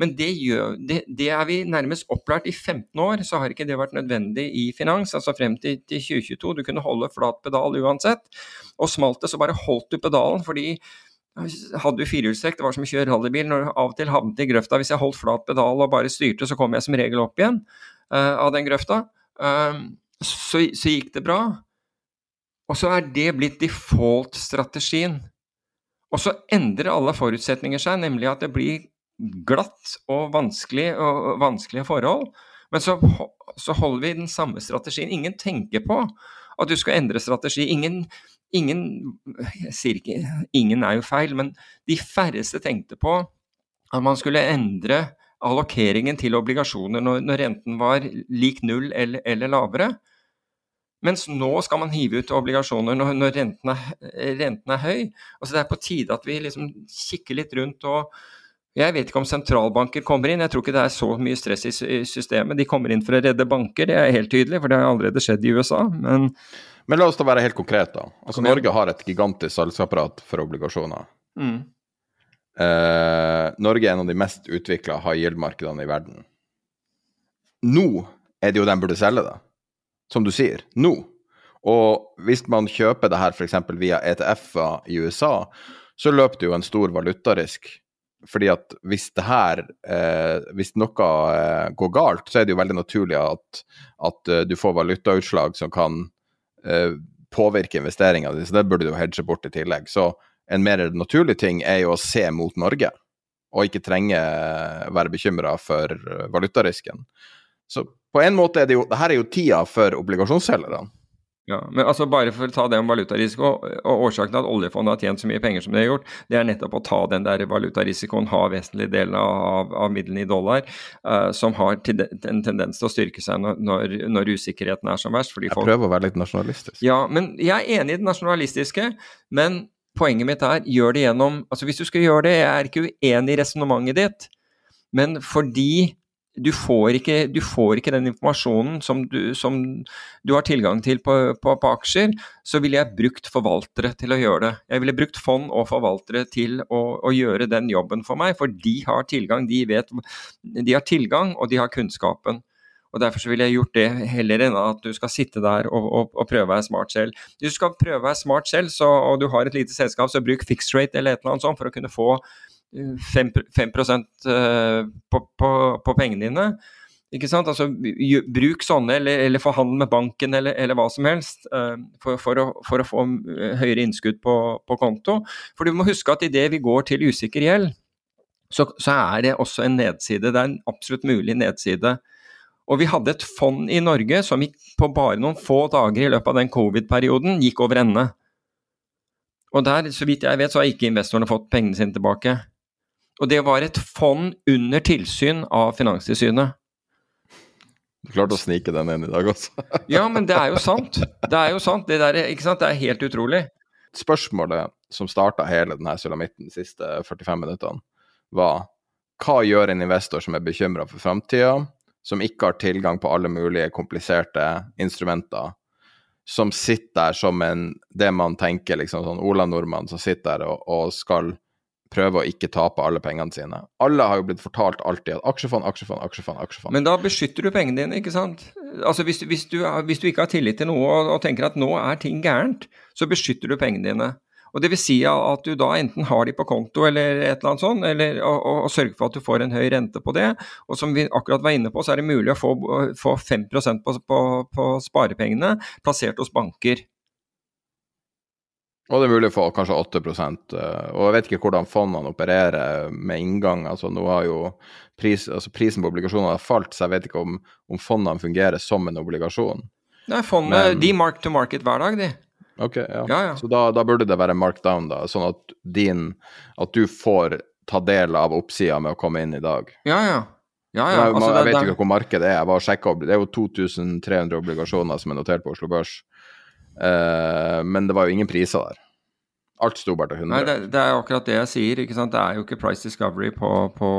Men det, gjør, det, det, er vi nærmest opplært i 15 år, så har ikke det vært nødvendig i finans. Altså frem til, til 2022. Du kunne holde flat pedal uansett. Og smalt det, så bare holdt du pedalen. fordi hadde du firehjulstrekk, det var som å kjøre rallybil. Når av og til havnet i grøfta, hvis jeg holdt flat pedal og bare styrte, så kom jeg som regel opp igjen uh, av den grøfta. Uh, så, så, gikk det bra. Og så er det blitt default-strategien. Og så endrer alle forutsetninger seg, nemlig at det blir glatt og vanskelig og vanskelige forhold. Men så, så holder vi den samme strategien. Ingen tenker på at du skal endre strategi. Ingen, ingen jeg sier ikke ingen er jo feil, men de færreste tenkte på at man skulle endre allokeringen til obligasjoner når, når renten var lik null eller, eller, lavere. Mens nå skal man hive ut obligasjoner når, når renten, er, renten, er, høy. Altså Det er på tide at vi liksom kikker litt rundt og Jeg vet ikke om sentralbanker kommer inn, jeg tror ikke det er så mye stress i systemet. De kommer inn for å redde banker, det er helt tydelig, for det har allerede skjedd i USA. Men, men la oss da være helt konkret, da. Altså Norge har et gigantisk salgsapparat for obligasjoner. Mm. Eh, Norge er en av de mest utvikla high yield-markedene i verden. Nå er det jo den burde selge da. som du sier. Nå. Og hvis man kjøper det her f.eks. via ETF-er i USA, så løper det jo en stor valutarisk. Fordi at hvis det her eh, Hvis noe eh, går galt, så er det jo veldig naturlig at, at uh, du får valutautslag som kan eh, påvirke investeringene dine. Så det burde du hedge bort i tillegg. Så en mer naturlig ting er jo å se mot Norge, og ikke trenge å være bekymra for valutarisken. Så på en måte er det jo Dette er jo tida for obligasjonsselgerne. Ja, men altså Bare for å ta det om valutarisiko, og årsaken til at oljefondet har tjent så mye penger som det har gjort, det er nettopp å ta den der valutarisikoen, ha vesentlig del av, av midlene i dollar, uh, som har en tendens til å styrke seg når, når, usikkerheten er som verst. jeg folk... prøver å være litt nasjonalistisk. Ja, men jeg er enig i det nasjonalistiske, men poenget mitt er, gjør det gjennom altså Hvis du skal gjøre det, jeg er ikke uenig i resonnementet ditt, men fordi du får, ikke, du får ikke, den informasjonen som du, som du har tilgang til på, på, på, aksjer, så ville jeg brukt forvaltere til å gjøre det. Jeg ville brukt fond og forvaltere til å, å gjøre den jobben for meg, for de har tilgang. De, vet, de har tilgang, og de har kunnskapen. Og Derfor så ville jeg gjort det heller enn at du skal sitte der og, og, og prøve være smart selv. Hvis du skal prøve å være smart selv, så, og du har et lite selskap, så bruk fixed rate eller et eller annet sånt for å kunne få 5, 5 uh, på, på, på pengene dine. Ikke sant? Altså, bruk sånne, eller, eller forhandle med banken, eller, eller, hva som helst, uh, for, for, å, for, å, få eh, høyere innskudd på, på, konto. For du må huske at idet vi går til usikker gjeld, så, så, er det også en nedside. Det er en absolutt mulig nedside. Og vi hadde et fond i Norge som på bare noen få dager i løpet av den covid-perioden gikk over ende. Og der, så vidt jeg vet, så har ikke investorene fått pengene sine tilbake. Og det var et fond under tilsyn av Finanstilsynet. Du klarte å snike den inn i dag også. <laughs> ja, men det er jo sant. Det er jo sant. Det, der, sant? det er helt utrolig. Spørsmålet som starta hele denne sulamitten de siste 45 minuttene, var hva gjør en investor som er bekymra for framtida, som ikke har tilgang på alle mulige kompliserte instrumenter, som sitter der som en Det man tenker liksom sånn Ola Nordmann som sitter der og, og skal prøve å ikke tape alle pengene sine. Alle har jo blitt fortalt alltid at aksjefond, aksjefond, aksjefond. aksjefond. Men da beskytter du pengene dine, ikke sant? Altså Hvis, hvis, du, hvis du, ikke har tillit til noe og, og, tenker at nå er ting gærent, så beskytter du pengene dine. Og det vil si at du da enten har de på konto eller et eller annet sånt, eller, og sørger for at du får en høy rente på det. Og som vi akkurat var inne på, så er det mulig å få, få 5% på, på, på sparepengene plassert hos banker. Og det er mulig å få kanskje 8 eh, Og jeg vet ikke hvordan fondene opererer med inngang. altså nå har jo pris, altså Prisen på obligasjoner har falt, så jeg vet ikke om, om fondene fungerer som en obligasjon. Nei, fondene de mark to market hver dag, de. Ok, ja. ja, ja. Så da, da, burde det være markdown, da, sånn at, din, at du får ta del av oppsida med å komme inn i dag. Ja, ja. ja, ja. Altså, jeg, jeg vet ikke hvor markedet er, jeg bare sjekka. Det er jo 2300 obligasjoner som er notert på Oslo Børs. Uh, men det var jo ingen priser der. Alt sto bare til 100. Nei, det, det, er akkurat det jeg sier. ikke sant? Det er jo ikke price discovery på, på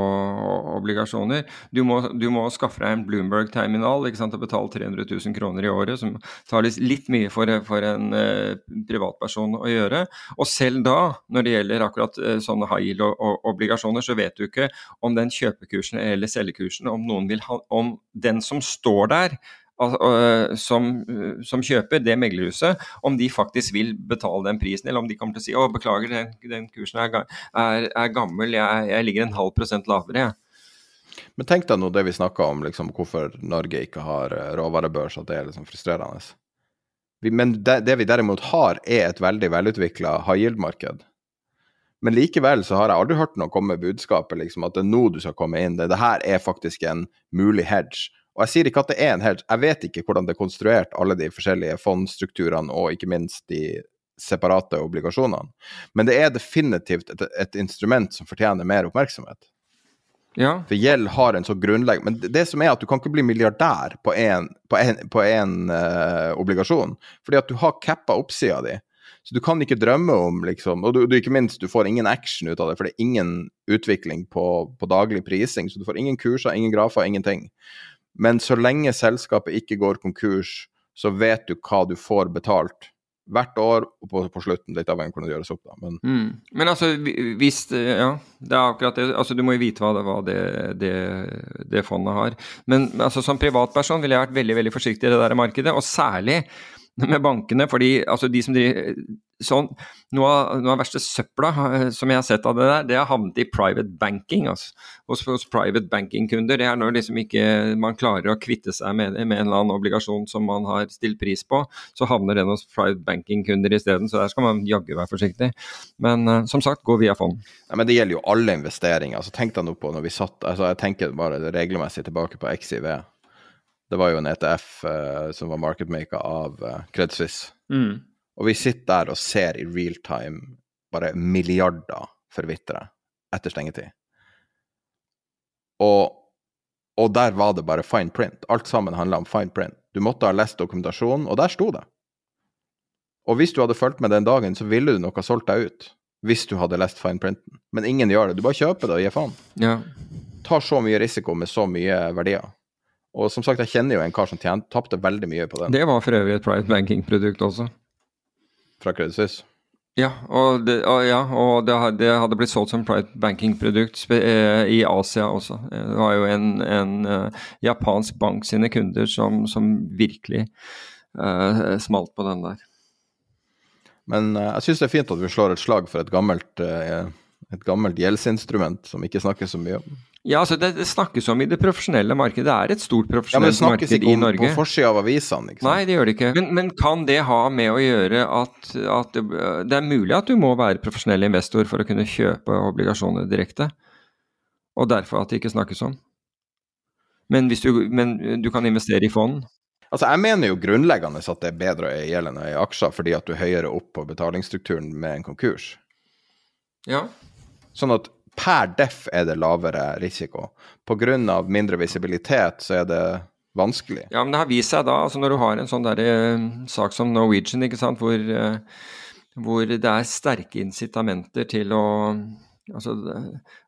obligasjoner. Du må, du må, skaffe deg en Bloomberg-terminal ikke sant, og betale 300 000 kroner i året, som tar litt mye for, for en eh, privatperson å gjøre. Og selv da, når det gjelder akkurat eh, sånne high yield-obligasjoner, så vet du ikke om den kjøpekursen eller selgekursen, om om den som står der, som, som, kjøper det meglerhuset, om de faktisk vil betale den prisen, eller om de kommer til å si å beklager, den, den kursen er, er, er gammel, jeg, jeg, ligger en halv prosent lavere. Men tenk deg nå det vi snakka om, liksom, hvorfor Norge ikke har eh, råvarebørs, at det er liksom frustrerende. Men det, det, vi derimot har, er et veldig velutvikla high yield-marked. Men likevel så har jeg aldri hørt noen komme med budskapet liksom, at det er nå du skal komme inn. Det, det her er faktisk en mulig hedge. Og jeg sier ikke at det er en hedge, jeg vet ikke hvordan det er konstruert, alle de forskjellige fondsstrukturene og ikke minst de separate obligasjonene. Men det er definitivt et, et instrument som fortjener mer oppmerksomhet. Ja. For gjeld har en så grunnleggende Men det, det som er at du kan ikke bli milliardær på en, på en, på en eh, obligasjon, fordi at du har cappa oppsida di. Så du kan ikke drømme om, liksom Og du, du, ikke minst, du får ingen action ut av det, for det er ingen utvikling på, på daglig prising. Så du får ingen kurser, ingen grafer, ingenting. Men så lenge selskapet ikke går konkurs, så vet du hva du får betalt hvert år og på, på slutten, litt avhengig av hvordan det gjøres opp. da. Men, Mm. Men altså, hvis Ja, det er akkurat det. Altså, du må jo vite hva det, hva det, det, det fondet har. Men altså, som privatperson ville jeg vært veldig veldig forsiktig i det der markedet, og særlig med bankene. fordi altså, de som driver sånn, Noe av, noe av verste søpla eh, som jeg har sett av det der, det har havnet i private banking. Altså. Hos, hos private banking-kunder. Det er når liksom ikke man klarer å kvitte seg med, med en eller annen obligasjon som man har stilt pris på, så havner den hos private banking-kunder isteden. Så der skal man jaggu være forsiktig. Men uh, som sagt, gå via fond. ja, men det gjelder jo alle investeringer. altså Tenk deg nå på når vi satt altså Jeg tenker bare regelmessig tilbake på XIV. Det var jo en ETF uh, som var marketmaker av uh, Credit Suisse. Og vi sitter der og ser i real time bare milliarder forvitre etter stengetid. Og, og der var det bare fine print. Alt sammen handla om fine print. Du måtte ha lest dokumentasjonen, og der sto det. Og hvis du hadde fulgt med den dagen, så ville du nok ha solgt deg ut. Hvis du hadde lest fine printen. Men ingen gjør det. Du bare kjøper det og gir faen. Ja. Tar så mye risiko med så mye verdier. Og som sagt, jeg kjenner jo en kar som tapte veldig mye på den Det var for øvrig et private banking-produkt også. Fra Credit Suisse. Ja, og det, og ja, og det, det hadde blitt solgt som private banking-produkt eh, i Asia også. Eh, Det var jo en, en uh, japansk bank sine kunder som, som virkelig uh, smalt på den der. Men uh, jeg syns det er fint at vi slår et slag for et gammelt, et gammelt gjeldsinstrument som ikke snakkes så mye om. Ja, altså det, det snakkes om i det profesjonelle markedet. Det er et stort Ja, men det snakkes ikke om på Norge. forsida av avisene? Nei, det gjør det ikke. Men, men kan det ha med å gjøre at, at det, det er mulig at du må være profesjonell investor for å kunne kjøpe obligasjoner direkte, og derfor at det ikke snakkes om? Men, du, men du kan investere i fond? Altså, jeg mener jo grunnleggende at det er bedre å eie gjeld enn å eie aksjer, fordi at du er høyere opp på betalingsstrukturen med en konkurs. Ja. Sånn at per deff er det lavere risiko. Av mindre visibilitet så er det vanskelig. Ja, men det har vist seg da, altså når du har en sånn der, eh, sak som Norwegian, ikke sant, hvor, eh, hvor det er sterke incitamenter til å altså,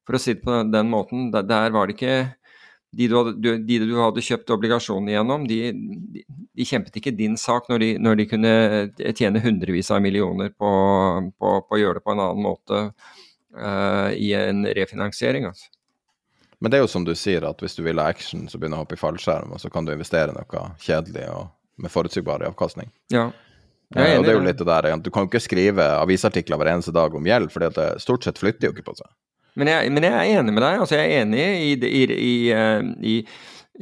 For å si det på den, måten, der, var det ikke de du, hadde, de du hadde kjøpt obligasjoner gjennom, de, de, de kjempet ikke din sak når de, når kunne tjene hundrevis av millioner på, på, på å gjøre det på en annen måte eh, i en refinansiering. Altså. Men det er jo som du sier, at hvis du vil ha action, så begynner du å hoppe i fallskjerm, og så kan du investere i noe kjedelig og med forutsigbar avkastning. Ja. Jeg er enig. Uh, og det er jo litt det der, Du kan jo ikke skrive avisartikler hver eneste dag om gjeld, for det stort sett flytter jo ikke på seg. Men jeg, men jeg er enig med deg. altså Jeg er enig i, i, i, eh, i,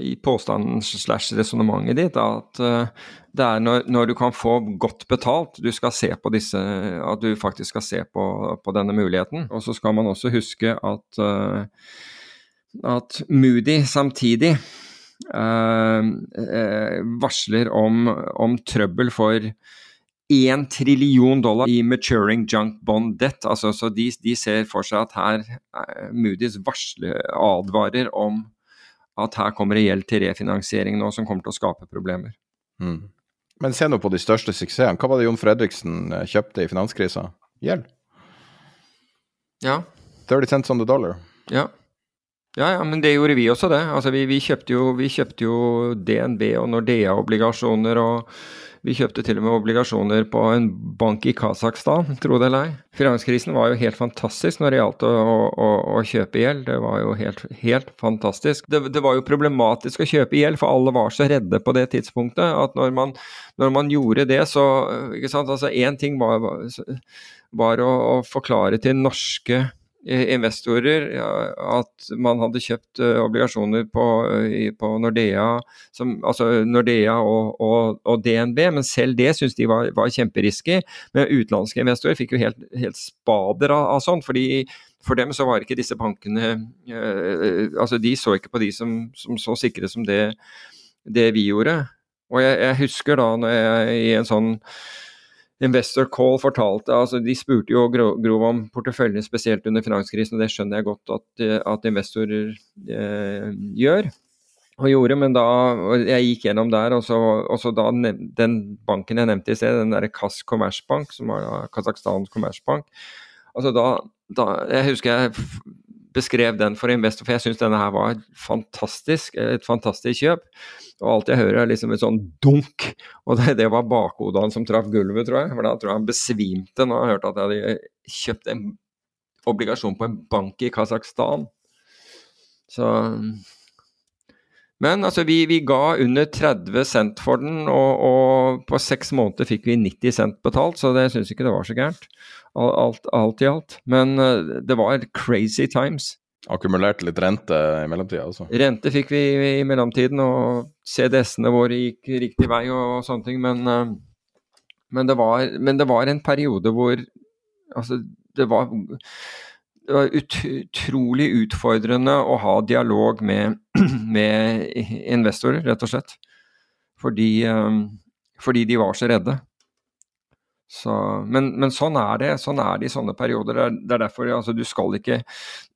i påstanden slash resonnementet ditt at eh, det er når, når du kan få godt betalt du skal se på disse, at du faktisk skal se på, på denne muligheten. Og så skal man også huske at, uh, at Moody samtidig uh, uh, varsler om, om trøbbel for 1 trillion dollar i maturing junk bond debt. Altså, så de, de ser for seg at her Moody's varsler, advarer om at her kommer det gjeld til refinansiering nå som kommer til å skape problemer. Mm. Men se nå på de største suksessene. Hva var det Jon Fredriksen eh, kjøpte i finanskrisa? Gjeld. Ja, 30 cents on the dollar. ja. Ja, ja, men det gjorde vi også, det. Altså, vi, vi, kjøpte jo, vi kjøpte jo DNB og Nordea-obligasjoner, og vi kjøpte til og med obligasjoner på en bank i Kasakhstan, tro det eller ei. Finanskrisen var jo helt fantastisk når det gjaldt å, å, å kjøpe gjeld. Det var jo helt, helt fantastisk. Det, det var jo problematisk å kjøpe gjeld, for alle var så redde på det tidspunktet at når man, når man gjorde det, så ikke sant, altså Én ting var, var, å, å forklare til norske investorer at man hadde kjøpt obligasjoner på, på Nordea, som, altså Nordea og, og, og, DNB, men selv det syntes de var, var kjemperisky. Men utenlandske investorer fikk jo helt, helt spader av, av sånn, fordi for dem så var ikke disse bankene eh, altså De så ikke på de som, som så sikre som det, det vi gjorde. Og jeg, jeg, husker da når jeg i en sånn Investor Call fortalte altså De spurte jo Grov om porteføljen spesielt under finanskrisen, og det skjønner jeg godt at, at investorer eh, gjør. Og gjorde, men da Jeg gikk gjennom der, og så, og så da den banken jeg nevnte i sted, den derre Kass Kommersbank, som var Kasakhstans kommersbank, altså da, da, Jeg husker jeg beskrev den for investor, for jeg syns denne her var fantastisk, et fantastisk kjøp. Og alt jeg hører er liksom et sånn dunk, og det, det var bakhodet han som traff gulvet, tror jeg. For da tror jeg han besvimte når han hørte at jeg hadde kjøpt en obligasjon på en bank i Kasakhstan. Så men altså, vi, vi, ga under 30 cent for den, og, og på seks måneder fikk vi 90 cent betalt, så det syns ikke det var så gærent. Alt, alt, i alt. Men uh, det var crazy times. Akkumulerte litt rente i mellomtida altså? Rente fikk vi i mellomtiden, og CDS-ene våre gikk riktig vei og, og sånne ting. Men, uh, men, det var, men, det var, en periode hvor altså, det var det var utrolig utfordrende å ha dialog med, <clears throat> med investorer, rett og slett. Fordi, um, fordi de var så redde. Så, men, men, sånn er det. Sånn er det i sånne perioder. Det er, det er derfor altså, du, skal ikke,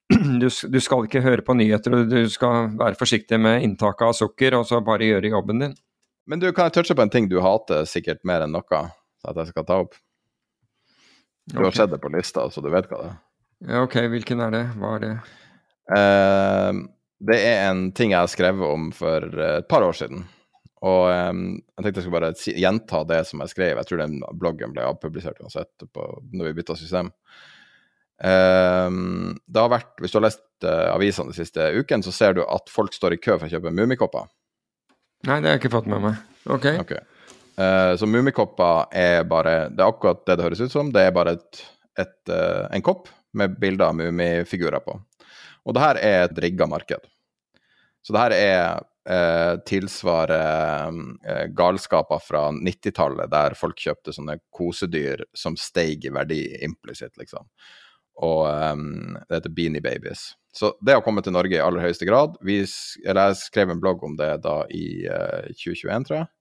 <clears throat> du, du, skal ikke høre på nyheter, og du skal være forsiktig med inntaket av sukker, og så bare gjøre jobben din. Men du, kan jeg touche på en ting du hater sikkert mer enn noe, at jeg skal ta opp? Du okay. har sett det på lista, så du vet hva det er. Ja, ok. Hvilken er det? Hva er det? Uh, det er en ting jeg har skrevet om for et par år siden. Og um, jeg tenkte jeg skulle bare si, gjenta det som jeg skrev. Jeg tror den bloggen ble avpublisert uansett på, når vi bytta system. Um, det har vært, Hvis du har lest uh, avisene den siste uken, så ser du at folk står i kø for å kjøpe Mummikopper. Nei, det har jeg ikke fått med meg. Ok. okay. Uh, så Mummikopper er bare Det er akkurat det det høres ut som. Det er bare et, et, uh, en kopp med bilder av mummifigurer på. Og det her er et rigga marked. Så det her er eh, tilsvarer eh, galskaper fra 90-tallet, der folk kjøpte sånne kosedyr som steig i verdi implisitt, liksom. Og um, det heter Beanie Babies. Så det har kommet til Norge i aller høyeste grad. Vi, eller jeg skrev en blogg om det da i uh, eh, 2021, tror jeg.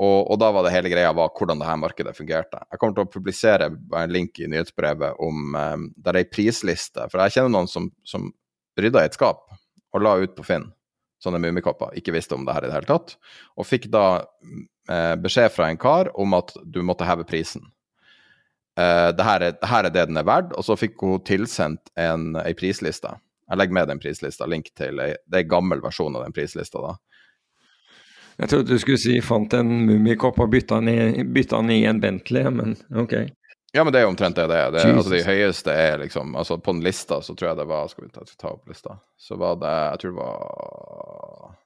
Og, og, da var det hele greia var hvordan det her markedet fungerte. Jeg kommer til å publisere en link i nyhetsbrevet om um, der er ei prisliste. For jeg kjenner noen som, som rydda i et skap og la ut på Finn sånne mummikopper. Ikke visste om det her i det hele tatt. Og fikk da eh, beskjed fra en kar om at du måtte heve prisen. Eh, det, her er, det, her er, det den er verdt. Og så fikk hun tilsendt en, ei prisliste. Jeg legger med den prislista, link til ei, det er en gammel versjon av den prislista. da. Jeg trodde du skulle si fant en mummikopp og bytta den i, en Bentley, men ok. Ja, men det er jo omtrent det det er. Det, altså, de høyeste er liksom altså På den lista så tror jeg det var Skal vi ta, ta opp lista? Så var det Jeg tror det var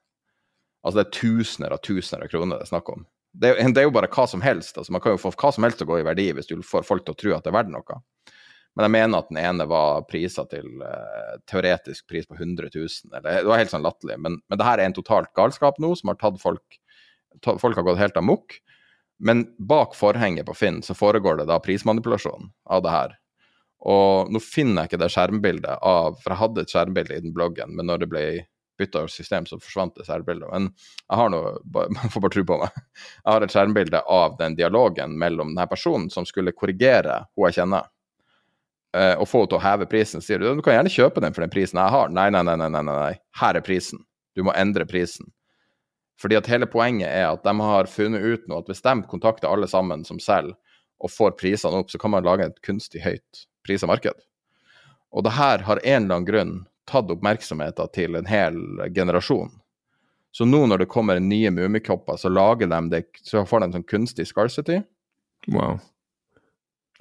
Altså det er tusener og tusener av kroner det er snakk om. Det, det, er jo bare hva som helst. altså Man kan jo få hva som helst til å gå i verdi hvis du får folk til å tro at det er verdt noe. Men jeg mener at den ene var priser til uh, teoretisk pris på 100 000. Eller, det var helt sånn latterlig. Men, men det her er en totalt galskap nå, som har tatt folk Folk har gått helt amok. Men bak forhenget på Finn så foregår det da prismanipulasjon av det her. Og nå finner jeg ikke det skjermbildet av For jeg hadde et skjermbilde i den bloggen, men når det ble bytta system, så forsvant det skjermbildet. Men jeg har noe, <laughs> man får bare tro på meg. Jeg har et skjermbilde av den dialogen mellom denne personen som skulle korrigere hun jeg kjenner uh, og få henne til å heve prisen, sier du du kan gjerne kjøpe den for den prisen jeg har. Nei, nei, nei, nei, nei, nei. her er prisen. Du må endre prisen. Fordi at hele poenget er at de har funnet ut nå at hvis de kontakter alle sammen som selger, og får prisene opp, så kan man lage et kunstig høyt prisa marked. Og det her har en eller annen grunn tatt oppmerksomheten til en hel generasjon. Så nå når det kommer nye mummikopper, så lager de det, så får de en sånn kunstig scarcity. Wow.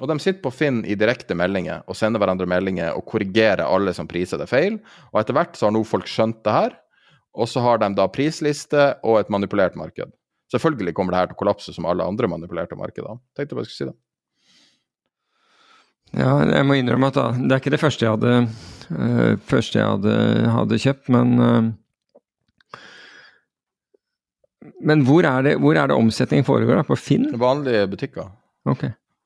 Og de sitter på Finn i direkte meldinger og sender hverandre meldinger og korrigerer alle som priser det feil. Og etter hvert så har nå folk skjønt det her, og så har de da prisliste og et manipulert marked. Selvfølgelig kommer det her til å kollapse som alle andre manipulerte markeder. Tenkte jeg bare skulle si det. Ja, jeg må innrømme at da, det er ikke det første jeg hadde, uh, første jeg hadde, hadde kjøpt, men uh, Men hvor er, det, hvor er det omsetningen foregår? da? På Finn? Vanlige butikker. Ok.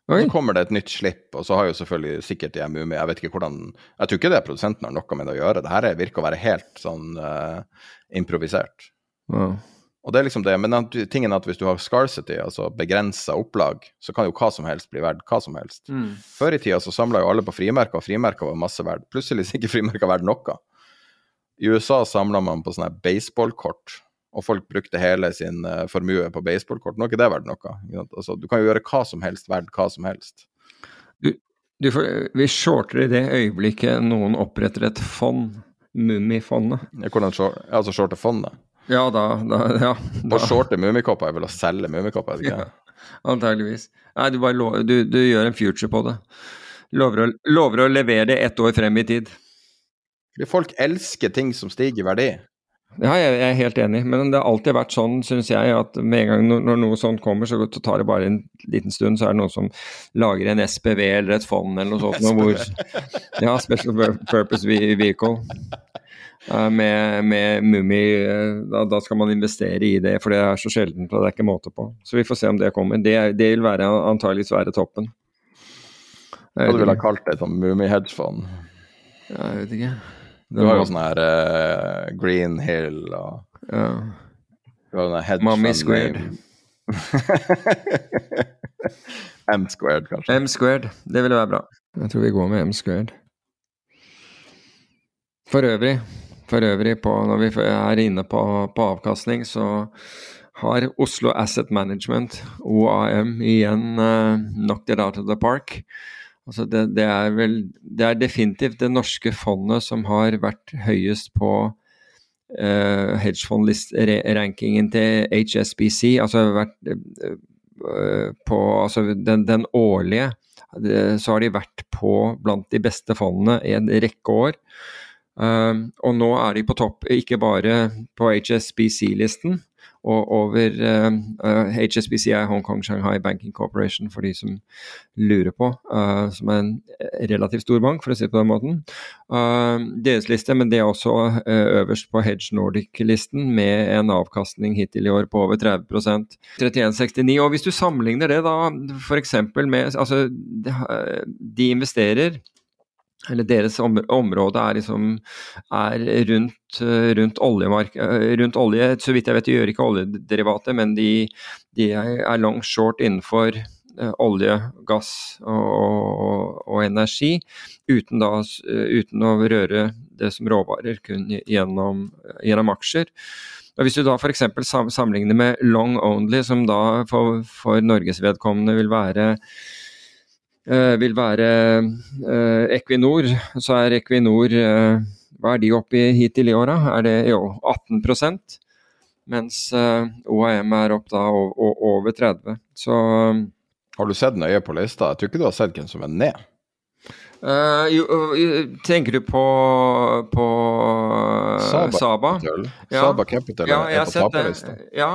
Oi. Så kommer det et nytt slipp, og så har jo selvfølgelig sikkert de MUMI, Jeg vet ikke hvordan Jeg tror ikke det produsenten har noe med det å gjøre. Det her virker å være helt sånn uh, improvisert. Ja. Og det er liksom det, Men tingen er at hvis du har scarcity, altså begrensa opplag, så kan jo hva som helst bli verdt hva som helst. Mm. Før i tida så samla jo alle på frimerker, og frimerker var masse verdt. Plutselig er ikke frimerker verdt noe. I USA samla man på sånne baseballkort og folk brukte hele sin uh, formue på baseballkort. Nå er ikke det verdt noe. Altså, du kan jo gjøre hva som helst verdt hva som helst. Du, du får, vi shorter i det øyeblikket noen oppretter et fond, Mummifondet. Hvordan short, altså shorte fondet? Ja, da, da ja, da. Å shorte mummikopper er vel å selge mummikopper, ja, antageligvis. Nei, du lover, du, du, gjør en future på det. Lover å, lover å levere det ett år frem i tid. Folk elsker ting som stiger i verdi. Ja, jeg er helt enig, men det har alltid vært sånn, syns jeg, at med en gang når noe sånt kommer, så tar det bare en liten stund, så er det noen som lager en SPV eller et fond eller noe sånt. Hvor, <laughs> <laughs> ja, Special Purpose Vehicle. Med, med Mummi da, da, skal man investere i det, for det er så sjeldent og det er ikke måte på. Så vi får se om det kommer. Det, det vil være, antageligvis være toppen. Hva du ville ha kalt det? Sånn Mummi-hedgefond? Ja, jeg vet ikke. Du har jo sånn her uh, Green Hill og ja. Du har jo Mommy squared. <laughs> M squared, kanskje. M squared, det ville være bra. Jeg tror vi går med M squared. For øvrig, for øvrig på, når vi er inne på, på avkastning, så har Oslo Asset Management, OAM, igjen uh, knocked it out of the park. Altså det, det, er vel, det er definitivt det norske fondet som har vært høyest på uh, hedgefondlist-rankingen til HSBC. Altså vært uh, på altså den, den årlige så har de vært på blant de beste fondene i en rekke år. Uh, og nå er de på topp, ikke bare på HSBC-listen, og over uh, uh, HSBC er Hong Kong Shanghai Banking Corporation, for de som lurer på. Uh, som er en relativt stor bank, for å si det på den måten. deres liste, men det er også øverst på Hedge Nordic-listen, med en avkastning hittil i år på over 30% 31,69. Og hvis du sammenligner det da f.eks. med Altså, de investerer eller deres område er liksom er rundt, rundt, rundt, olje. Så vidt jeg vet, de gjør ikke oljederivater, men de, de er long short innenfor uh, olje, gass og, og, og, energi, uten, da, uten, å røre det som råvarer, kun gjennom, gjennom aksjer. Og Hvis du da f.eks. sammenligner med long only, som da for, for Norges vedkommende vil være Eh, vil være eh, Equinor, så er Equinor eh, Hva er de oppe i hittil i åra? Er det jo 18% mens OAM er opp da over 30 Så Har du sett nøye på lista? Jeg tror ikke du har sett hvem som er ned. Uh, jo, tenker du på, på Saba? Saba, ja. Saba Capital ja, er på taperlista. Ja,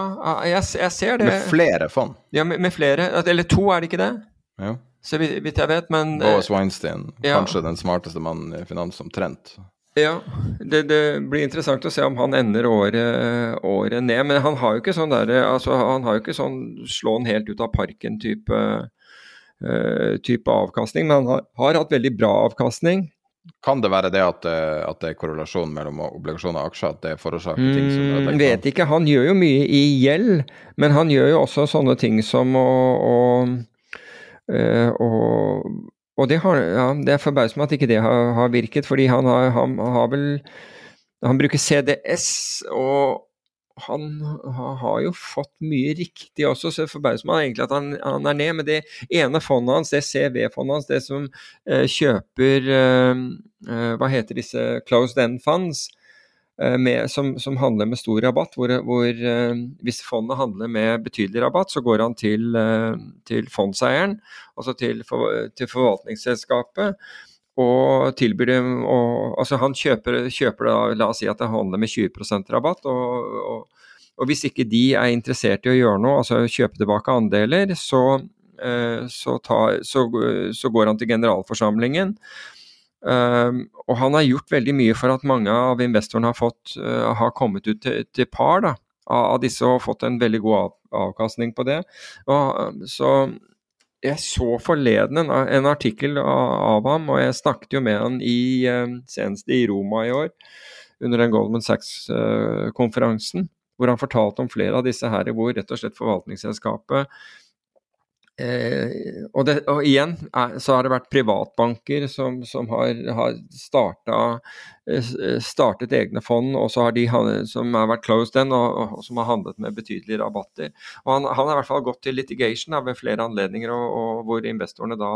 jeg, jeg, ser det. Med flere fond? Ja, med, med, flere. Eller to, er det ikke det? Ja så vidt jeg vet, men Boas Weinstein, ja. kanskje den smarteste mannen i finans omtrent. Ja, det, det, blir interessant å se om han ender året, året ned. Men han har jo ikke sånn der, altså, han har jo ikke sånn slå han helt ut av parken-type uh, type avkastning. Men han har, har, hatt veldig bra avkastning. Kan det være det at, at det er korrelasjon mellom obligasjoner og aksjer, at det forårsaker mm, ting som ødelegger? Vet ikke. Han gjør jo mye i gjeld, men han gjør jo også sånne ting som å, å Uh, og, det, har, ja, det er forbauset meg at ikke det har, har, virket, fordi han har, han har, vel Han bruker CDS, og han har jo fått mye riktig også, så det forbauser meg egentlig at han, han, er ned. Men det ene fondet hans, det CV-fondet hans, det som eh, kjøper eh, Hva heter disse closed end funds? Eh, med, som, som, handler med stor rabatt. Hvor, hvor uh, hvis fondet handler med betydelig rabatt, så går han til, uh, til fondseieren, altså til, for, til, forvaltningsselskapet. Og tilbyr dem og, Altså, han kjøper, kjøper da, la oss si at det handler med 20% rabatt. og, og og hvis ikke de er interessert i å gjøre noe, altså kjøpe tilbake andeler, så, så, tar, så, så, går han til generalforsamlingen. Og han har gjort veldig mye for at mange av investorene har, fått, har kommet ut til, til par da, av, disse og fått en veldig god av, avkastning på det. Og, så jeg så forleden en, en artikkel av, av, ham, og jeg snakket jo med han i, senest i Roma i år under den Goldman Sachs-konferansen, hvor han fortalte om flere av disse her, hvor rett og slett forvaltningsselskapet Eh, og, det, og, igjen så har det vært privatbanker som, som har, har starta, eh, startet egne fond, og så har de som har vært closed end, og, og som har handlet med betydelige rabatter. Og han, han har i hvert fall gått til litigation da, ved flere anledninger, og, hvor investorene da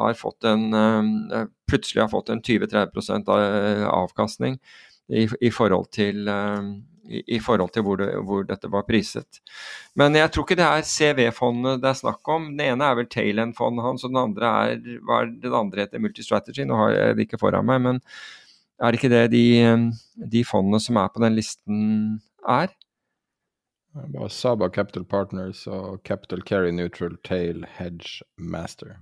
har fått en, eh, plutselig har fått en 20-30 avkastning i, i, forhold til, i, i, forhold til hvor, det, hvor, dette var priset. Men jeg tror ikke det er CV-fondet det er snakk om. Den ene er vel Tailend-fondet hans, og den andre er hva er det andre heter, Multistrategy. Nå har jeg det ikke foran meg, men er ikke det de, de fondene som er på den listen er? Saba Capital Partners og Capital Carry Neutral Tail Hedge Master.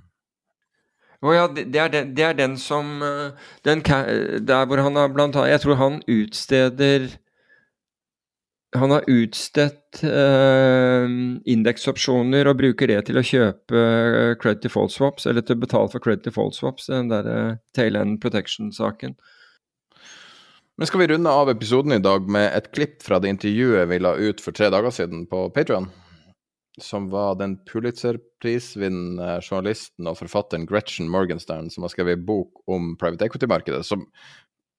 Oh ja, det er, den, det er den som eh, den, Der hvor han har blant annet Jeg tror han utsteder han har utstedt eh, indeksopsjoner og bruker det til å kjøpe uh, credit default swaps, eller til å betale for credit default swaps, den der eh, tail end protection-saken. Men skal vi runde av episoden i dag med et klipp fra det intervjuet vi la ut for tre dager siden på Patrion? som var den Pulitzer-prisvinnende journalisten og forfatteren Gretchen Morgenstern, som har skrevet bok om private equity-markedet, som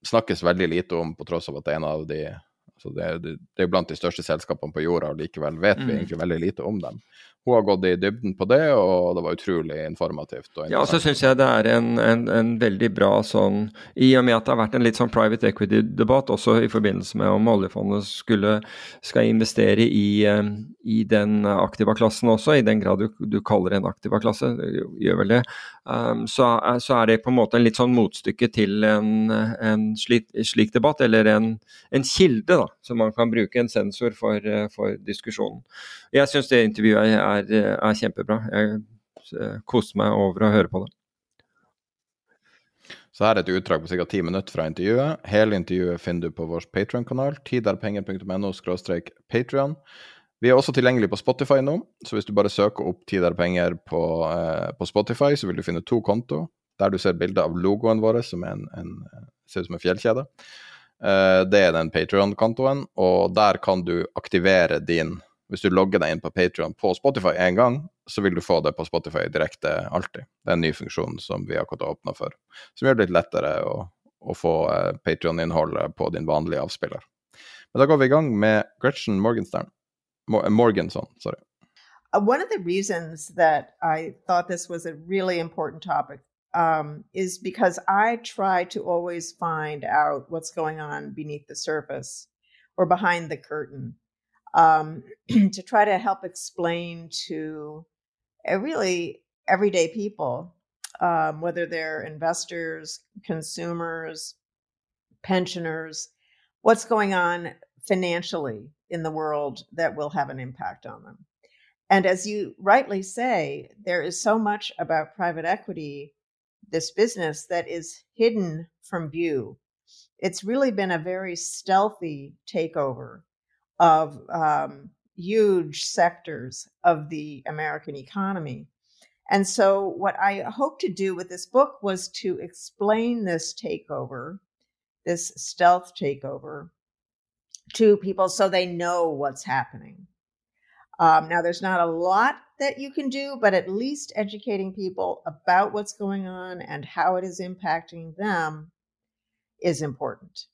snakkes veldig lite om, på tross av at det er en av de altså det, er, det er blant de største selskapene på jorda, og likevel vet vi mm. egentlig veldig lite om dem hun har gått i dybden på det, og det var utrolig informativt. Ja, så syns jeg det er en, en, en, veldig bra sånn I og med at det har vært en litt sånn private equity-debatt også i forbindelse med om oljefondet skulle, skal investere i, eh, i den aktiva klassen også, i den grad du, du kaller det en aktiva klasse, gjør vel det. Um, så, så, er det på en måte en litt sånn motstykke til en, en slik, slik, debatt, eller en, kilde da, som man kan bruke, en sensor for, eh, for diskusjonen. Jeg syns det intervjuet er er, kjempebra. Jeg eh, koser meg over å høre på det. Så her er et utdrag på ca. ti minutter fra intervjuet. Hele intervjuet finner du på vår Patrion-kanal, tiderpenger.no patrion. Vi er også tilgjengelig på Spotify nå, så hvis du bare søker opp Tiderpenger på, eh, på Spotify, så vil du finne to konto, der du ser bilde av logoen vår, som en, en, ser ut som en fjellkjede. Eh, det er den Patrion-kontoen, og der kan du aktivere din hvis du logger deg inn på Patrion på Spotify én gang, så vil du få det på Spotify direkte alltid. Det er en ny funksjon som vi akkurat har åpna for, som gjør det litt lettere å, å få uh, Patrion-innholdet på din vanlige avspiller. Men da går vi i gang med Gretchen Morgenstern. Morgenson, sorry. Uh, one of the reasons that I thought this was a really important topic um, is because I try to always find out what's going on beneath the surface or behind the curtain. Um, <clears throat> to try to help explain to really everyday people, um, whether they're investors, consumers, pensioners, what's going on financially in the world that will have an impact on them. And as you rightly say, there is so much about private equity, this business, that is hidden from view. It's really been a very stealthy takeover of um, huge sectors of the American economy. And so, what I hope to do with this book was to explain this takeover, this stealth takeover, to people so they know what's happening. Um, now, there's not a lot that you can do, but at least educating people about what's going on and how it is impacting them is important.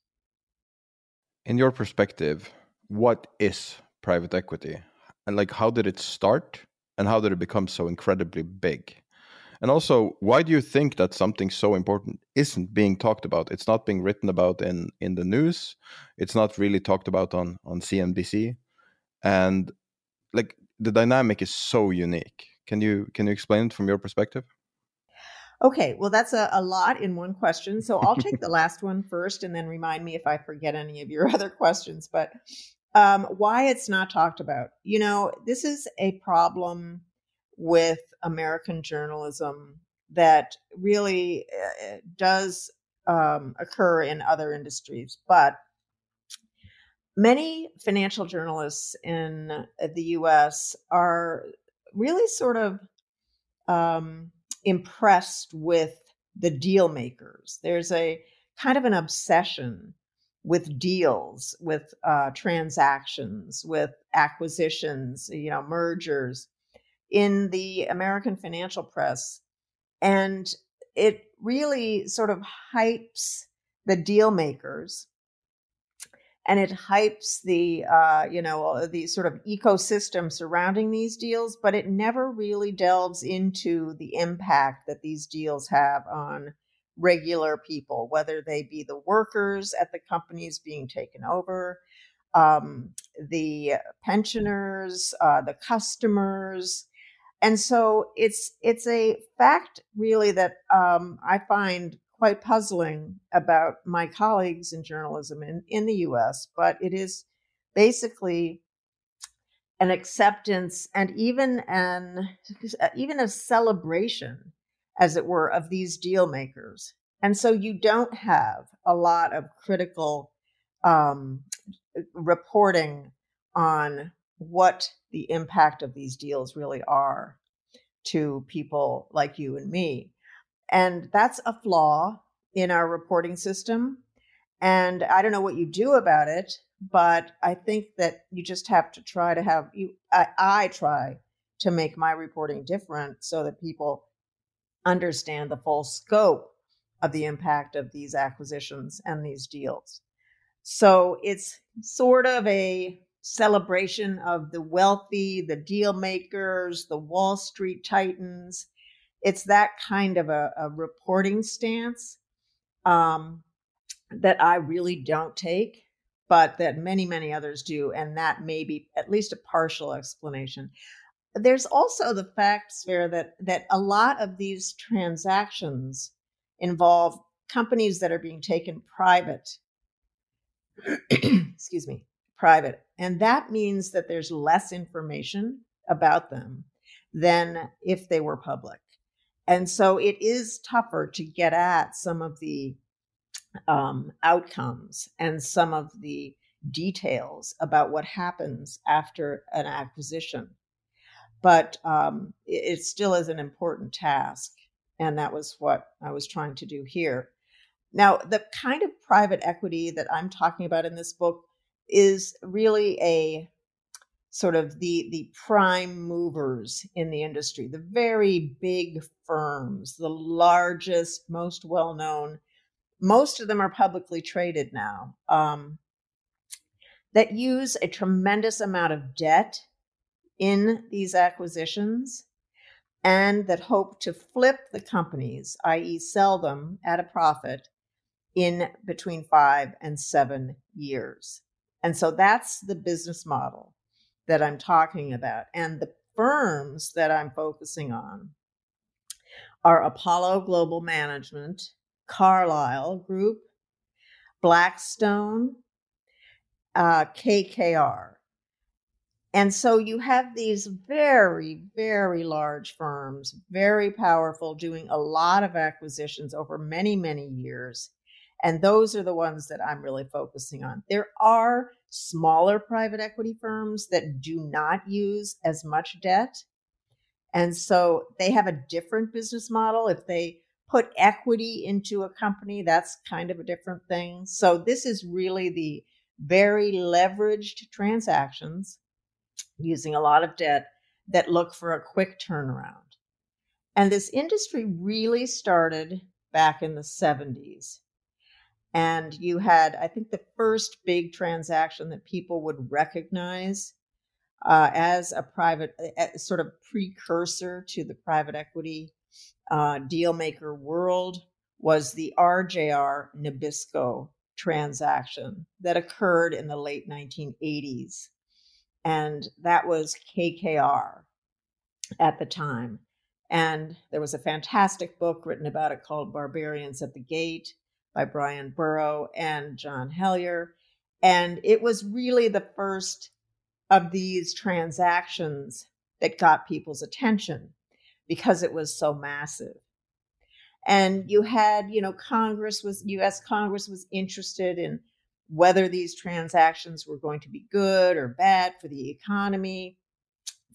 In your perspective, what is private equity? And like how did it start? And how did it become so incredibly big? And also why do you think that something so important isn't being talked about? It's not being written about in in the news. It's not really talked about on on cnbc and like the dynamic is so unique. Can you can you explain it from your perspective? Okay, well, that's a, a lot in one question. So I'll take <laughs> the last one first and then remind me if I forget any of your <laughs> other questions. But um, why it's not talked about. You know, this is a problem with American journalism that really uh, does um, occur in other industries. But many financial journalists in uh, the US are really sort of um, impressed with the deal makers. There's a kind of an obsession with deals, with uh, transactions, with acquisitions, you know, mergers in the American financial press. And it really sort of hypes the deal makers and it hypes the uh, you know the sort of ecosystem surrounding these deals but it never really delves into the impact that these deals have on regular people whether they be the workers at the companies being taken over um, the pensioners uh, the customers. And so it's it's a fact really that um, i find quite puzzling about my colleagues in journalism in, in the US, but it is basically an acceptance and even an even a celebration as it were of these deal makers and so you don't have a lot of critical um, reporting on what the impact of these deals really are to people like you and me and that's a flaw in our reporting system. And I don't know what you do about it, but I think that you just have to try to have you I, I try to make my reporting different so that people understand the full scope of the impact of these acquisitions and these deals. So it's sort of a celebration of the wealthy, the deal makers, the Wall Street titans, it's that kind of a, a reporting stance um, that I really don't take, but that many, many others do. And that may be at least a partial explanation. There's also the fact, Sverre, that, that a lot of these transactions involve companies that are being taken private. <clears throat> Excuse me, private. And that means that there's less information about them than if they were public. And so it is tougher to get at some of the um, outcomes and some of the details about what happens after an acquisition. But um, it, it still is an important task. And that was what I was trying to do here. Now, the kind of private equity that I'm talking about in this book is really a sort of the the prime movers in the industry, the very big firms, the largest, most well known. Most of them are publicly traded now. Um, that use a tremendous amount of debt in these acquisitions and that hope to flip the companies, i.e., sell them at a profit in between five and seven years. And so that's the business model that I'm talking about. And the firms that I'm focusing on are Apollo Global Management, Carlyle Group, Blackstone, uh, KKR. And so you have these very, very large firms, very powerful, doing a lot of acquisitions over many, many years. And those are the ones that I'm really focusing on. There are smaller private equity firms that do not use as much debt. And so they have a different business model. If they put equity into a company, that's kind of a different thing. So this is really the very leveraged transactions using a lot of debt that look for a quick turnaround. And this industry really started back in the 70s. And you had, I think, the first big transaction that people would recognize uh, as a private, sort of precursor to the private equity uh, deal maker world was the RJR Nabisco transaction that occurred in the late 1980s. And that was KKR at the time. And there was a fantastic book written about it called Barbarians at the Gate by Brian Burrow and John Hellier. And it was really the first of these transactions that got people's attention because it was so massive. And you had, you know, Congress was, US Congress was interested in whether these transactions were going to be good or bad for the economy,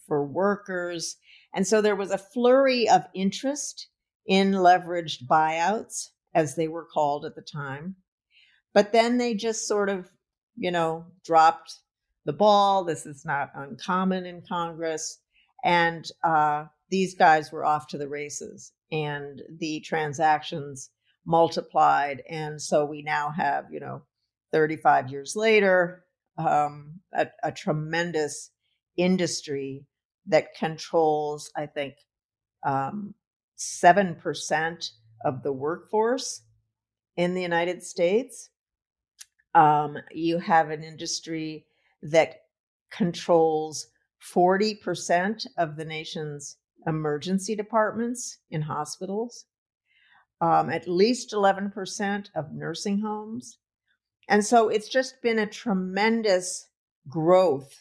for workers. And so there was a flurry of interest in leveraged buyouts, as they were called at the time. But then they just sort of, you know, dropped the ball. This is not uncommon in Congress. And uh, these guys were off to the races, and the transactions multiplied. And so we now have, you know, 35 years later, um, a, a tremendous industry that controls, I think, um, 7% of the workforce in the United States. Um, you have an industry that controls 40% of the nation's emergency departments in hospitals, um, at least 11% of nursing homes. And so it's just been a tremendous growth,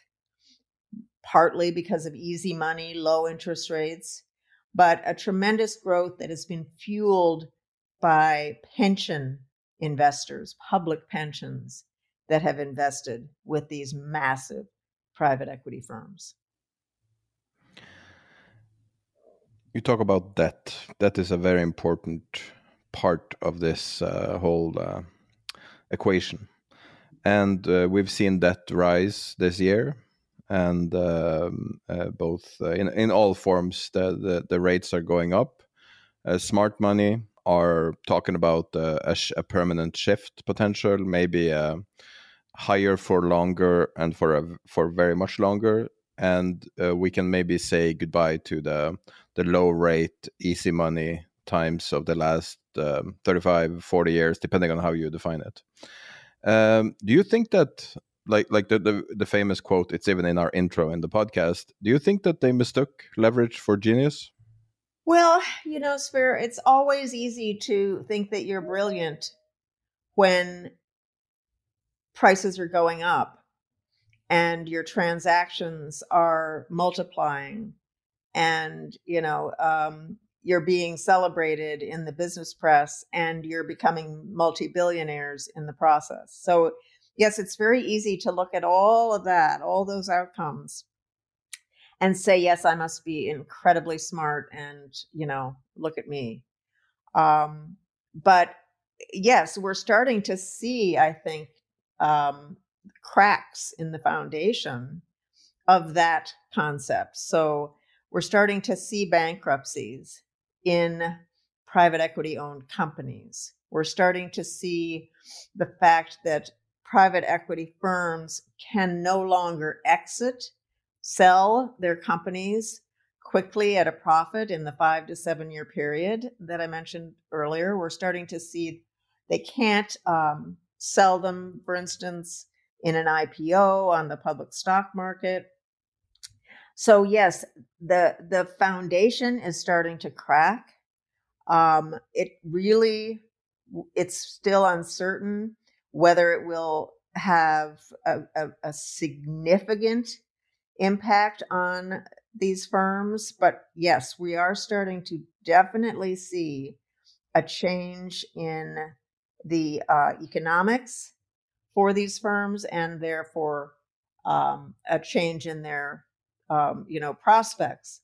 partly because of easy money, low interest rates, but a tremendous growth that has been fueled by pension investors, public pensions that have invested with these massive private equity firms. You talk about debt. That is a very important part of this uh, whole uh, equation. And uh, we've seen that rise this year, and um, uh, both uh, in in all forms, the, the, the rates are going up. Uh, smart money are talking about a, a, permanent shift potential, maybe higher for longer and for a, for very much longer, and we can maybe say goodbye to the the low rate easy money times of the last um, 35 40 years depending on how you define it. Um, do you think that like like the, the, the famous quote it's even in our intro in the podcast do you think that they mistook leverage for genius? Well you know Sverre, it's always easy to think that you're brilliant when prices are going up and your transactions are multiplying and you know um, you're being celebrated in the business press and you're becoming multi-billionaires in the process. So yes it's very easy to look at all of that all those outcomes and say yes i must be incredibly smart and you know look at me. Um, but yes we're starting to see i think um, cracks in the foundation of that concept. So we're starting to see bankruptcies in private equity owned companies. We're starting to see the fact that private equity firms can no longer exit, sell their companies quickly at a profit in the five to seven year period that I mentioned earlier. We're starting to see they can't um, sell them, for instance, in an IPO on the public stock market. So yes, the the foundation is starting to crack. Um, it really, it's still uncertain whether it will have a, a, a significant impact on these firms. But yes, we are starting to definitely see a change in the uh, economics for these firms and therefore um, a change in their um, you know, prospects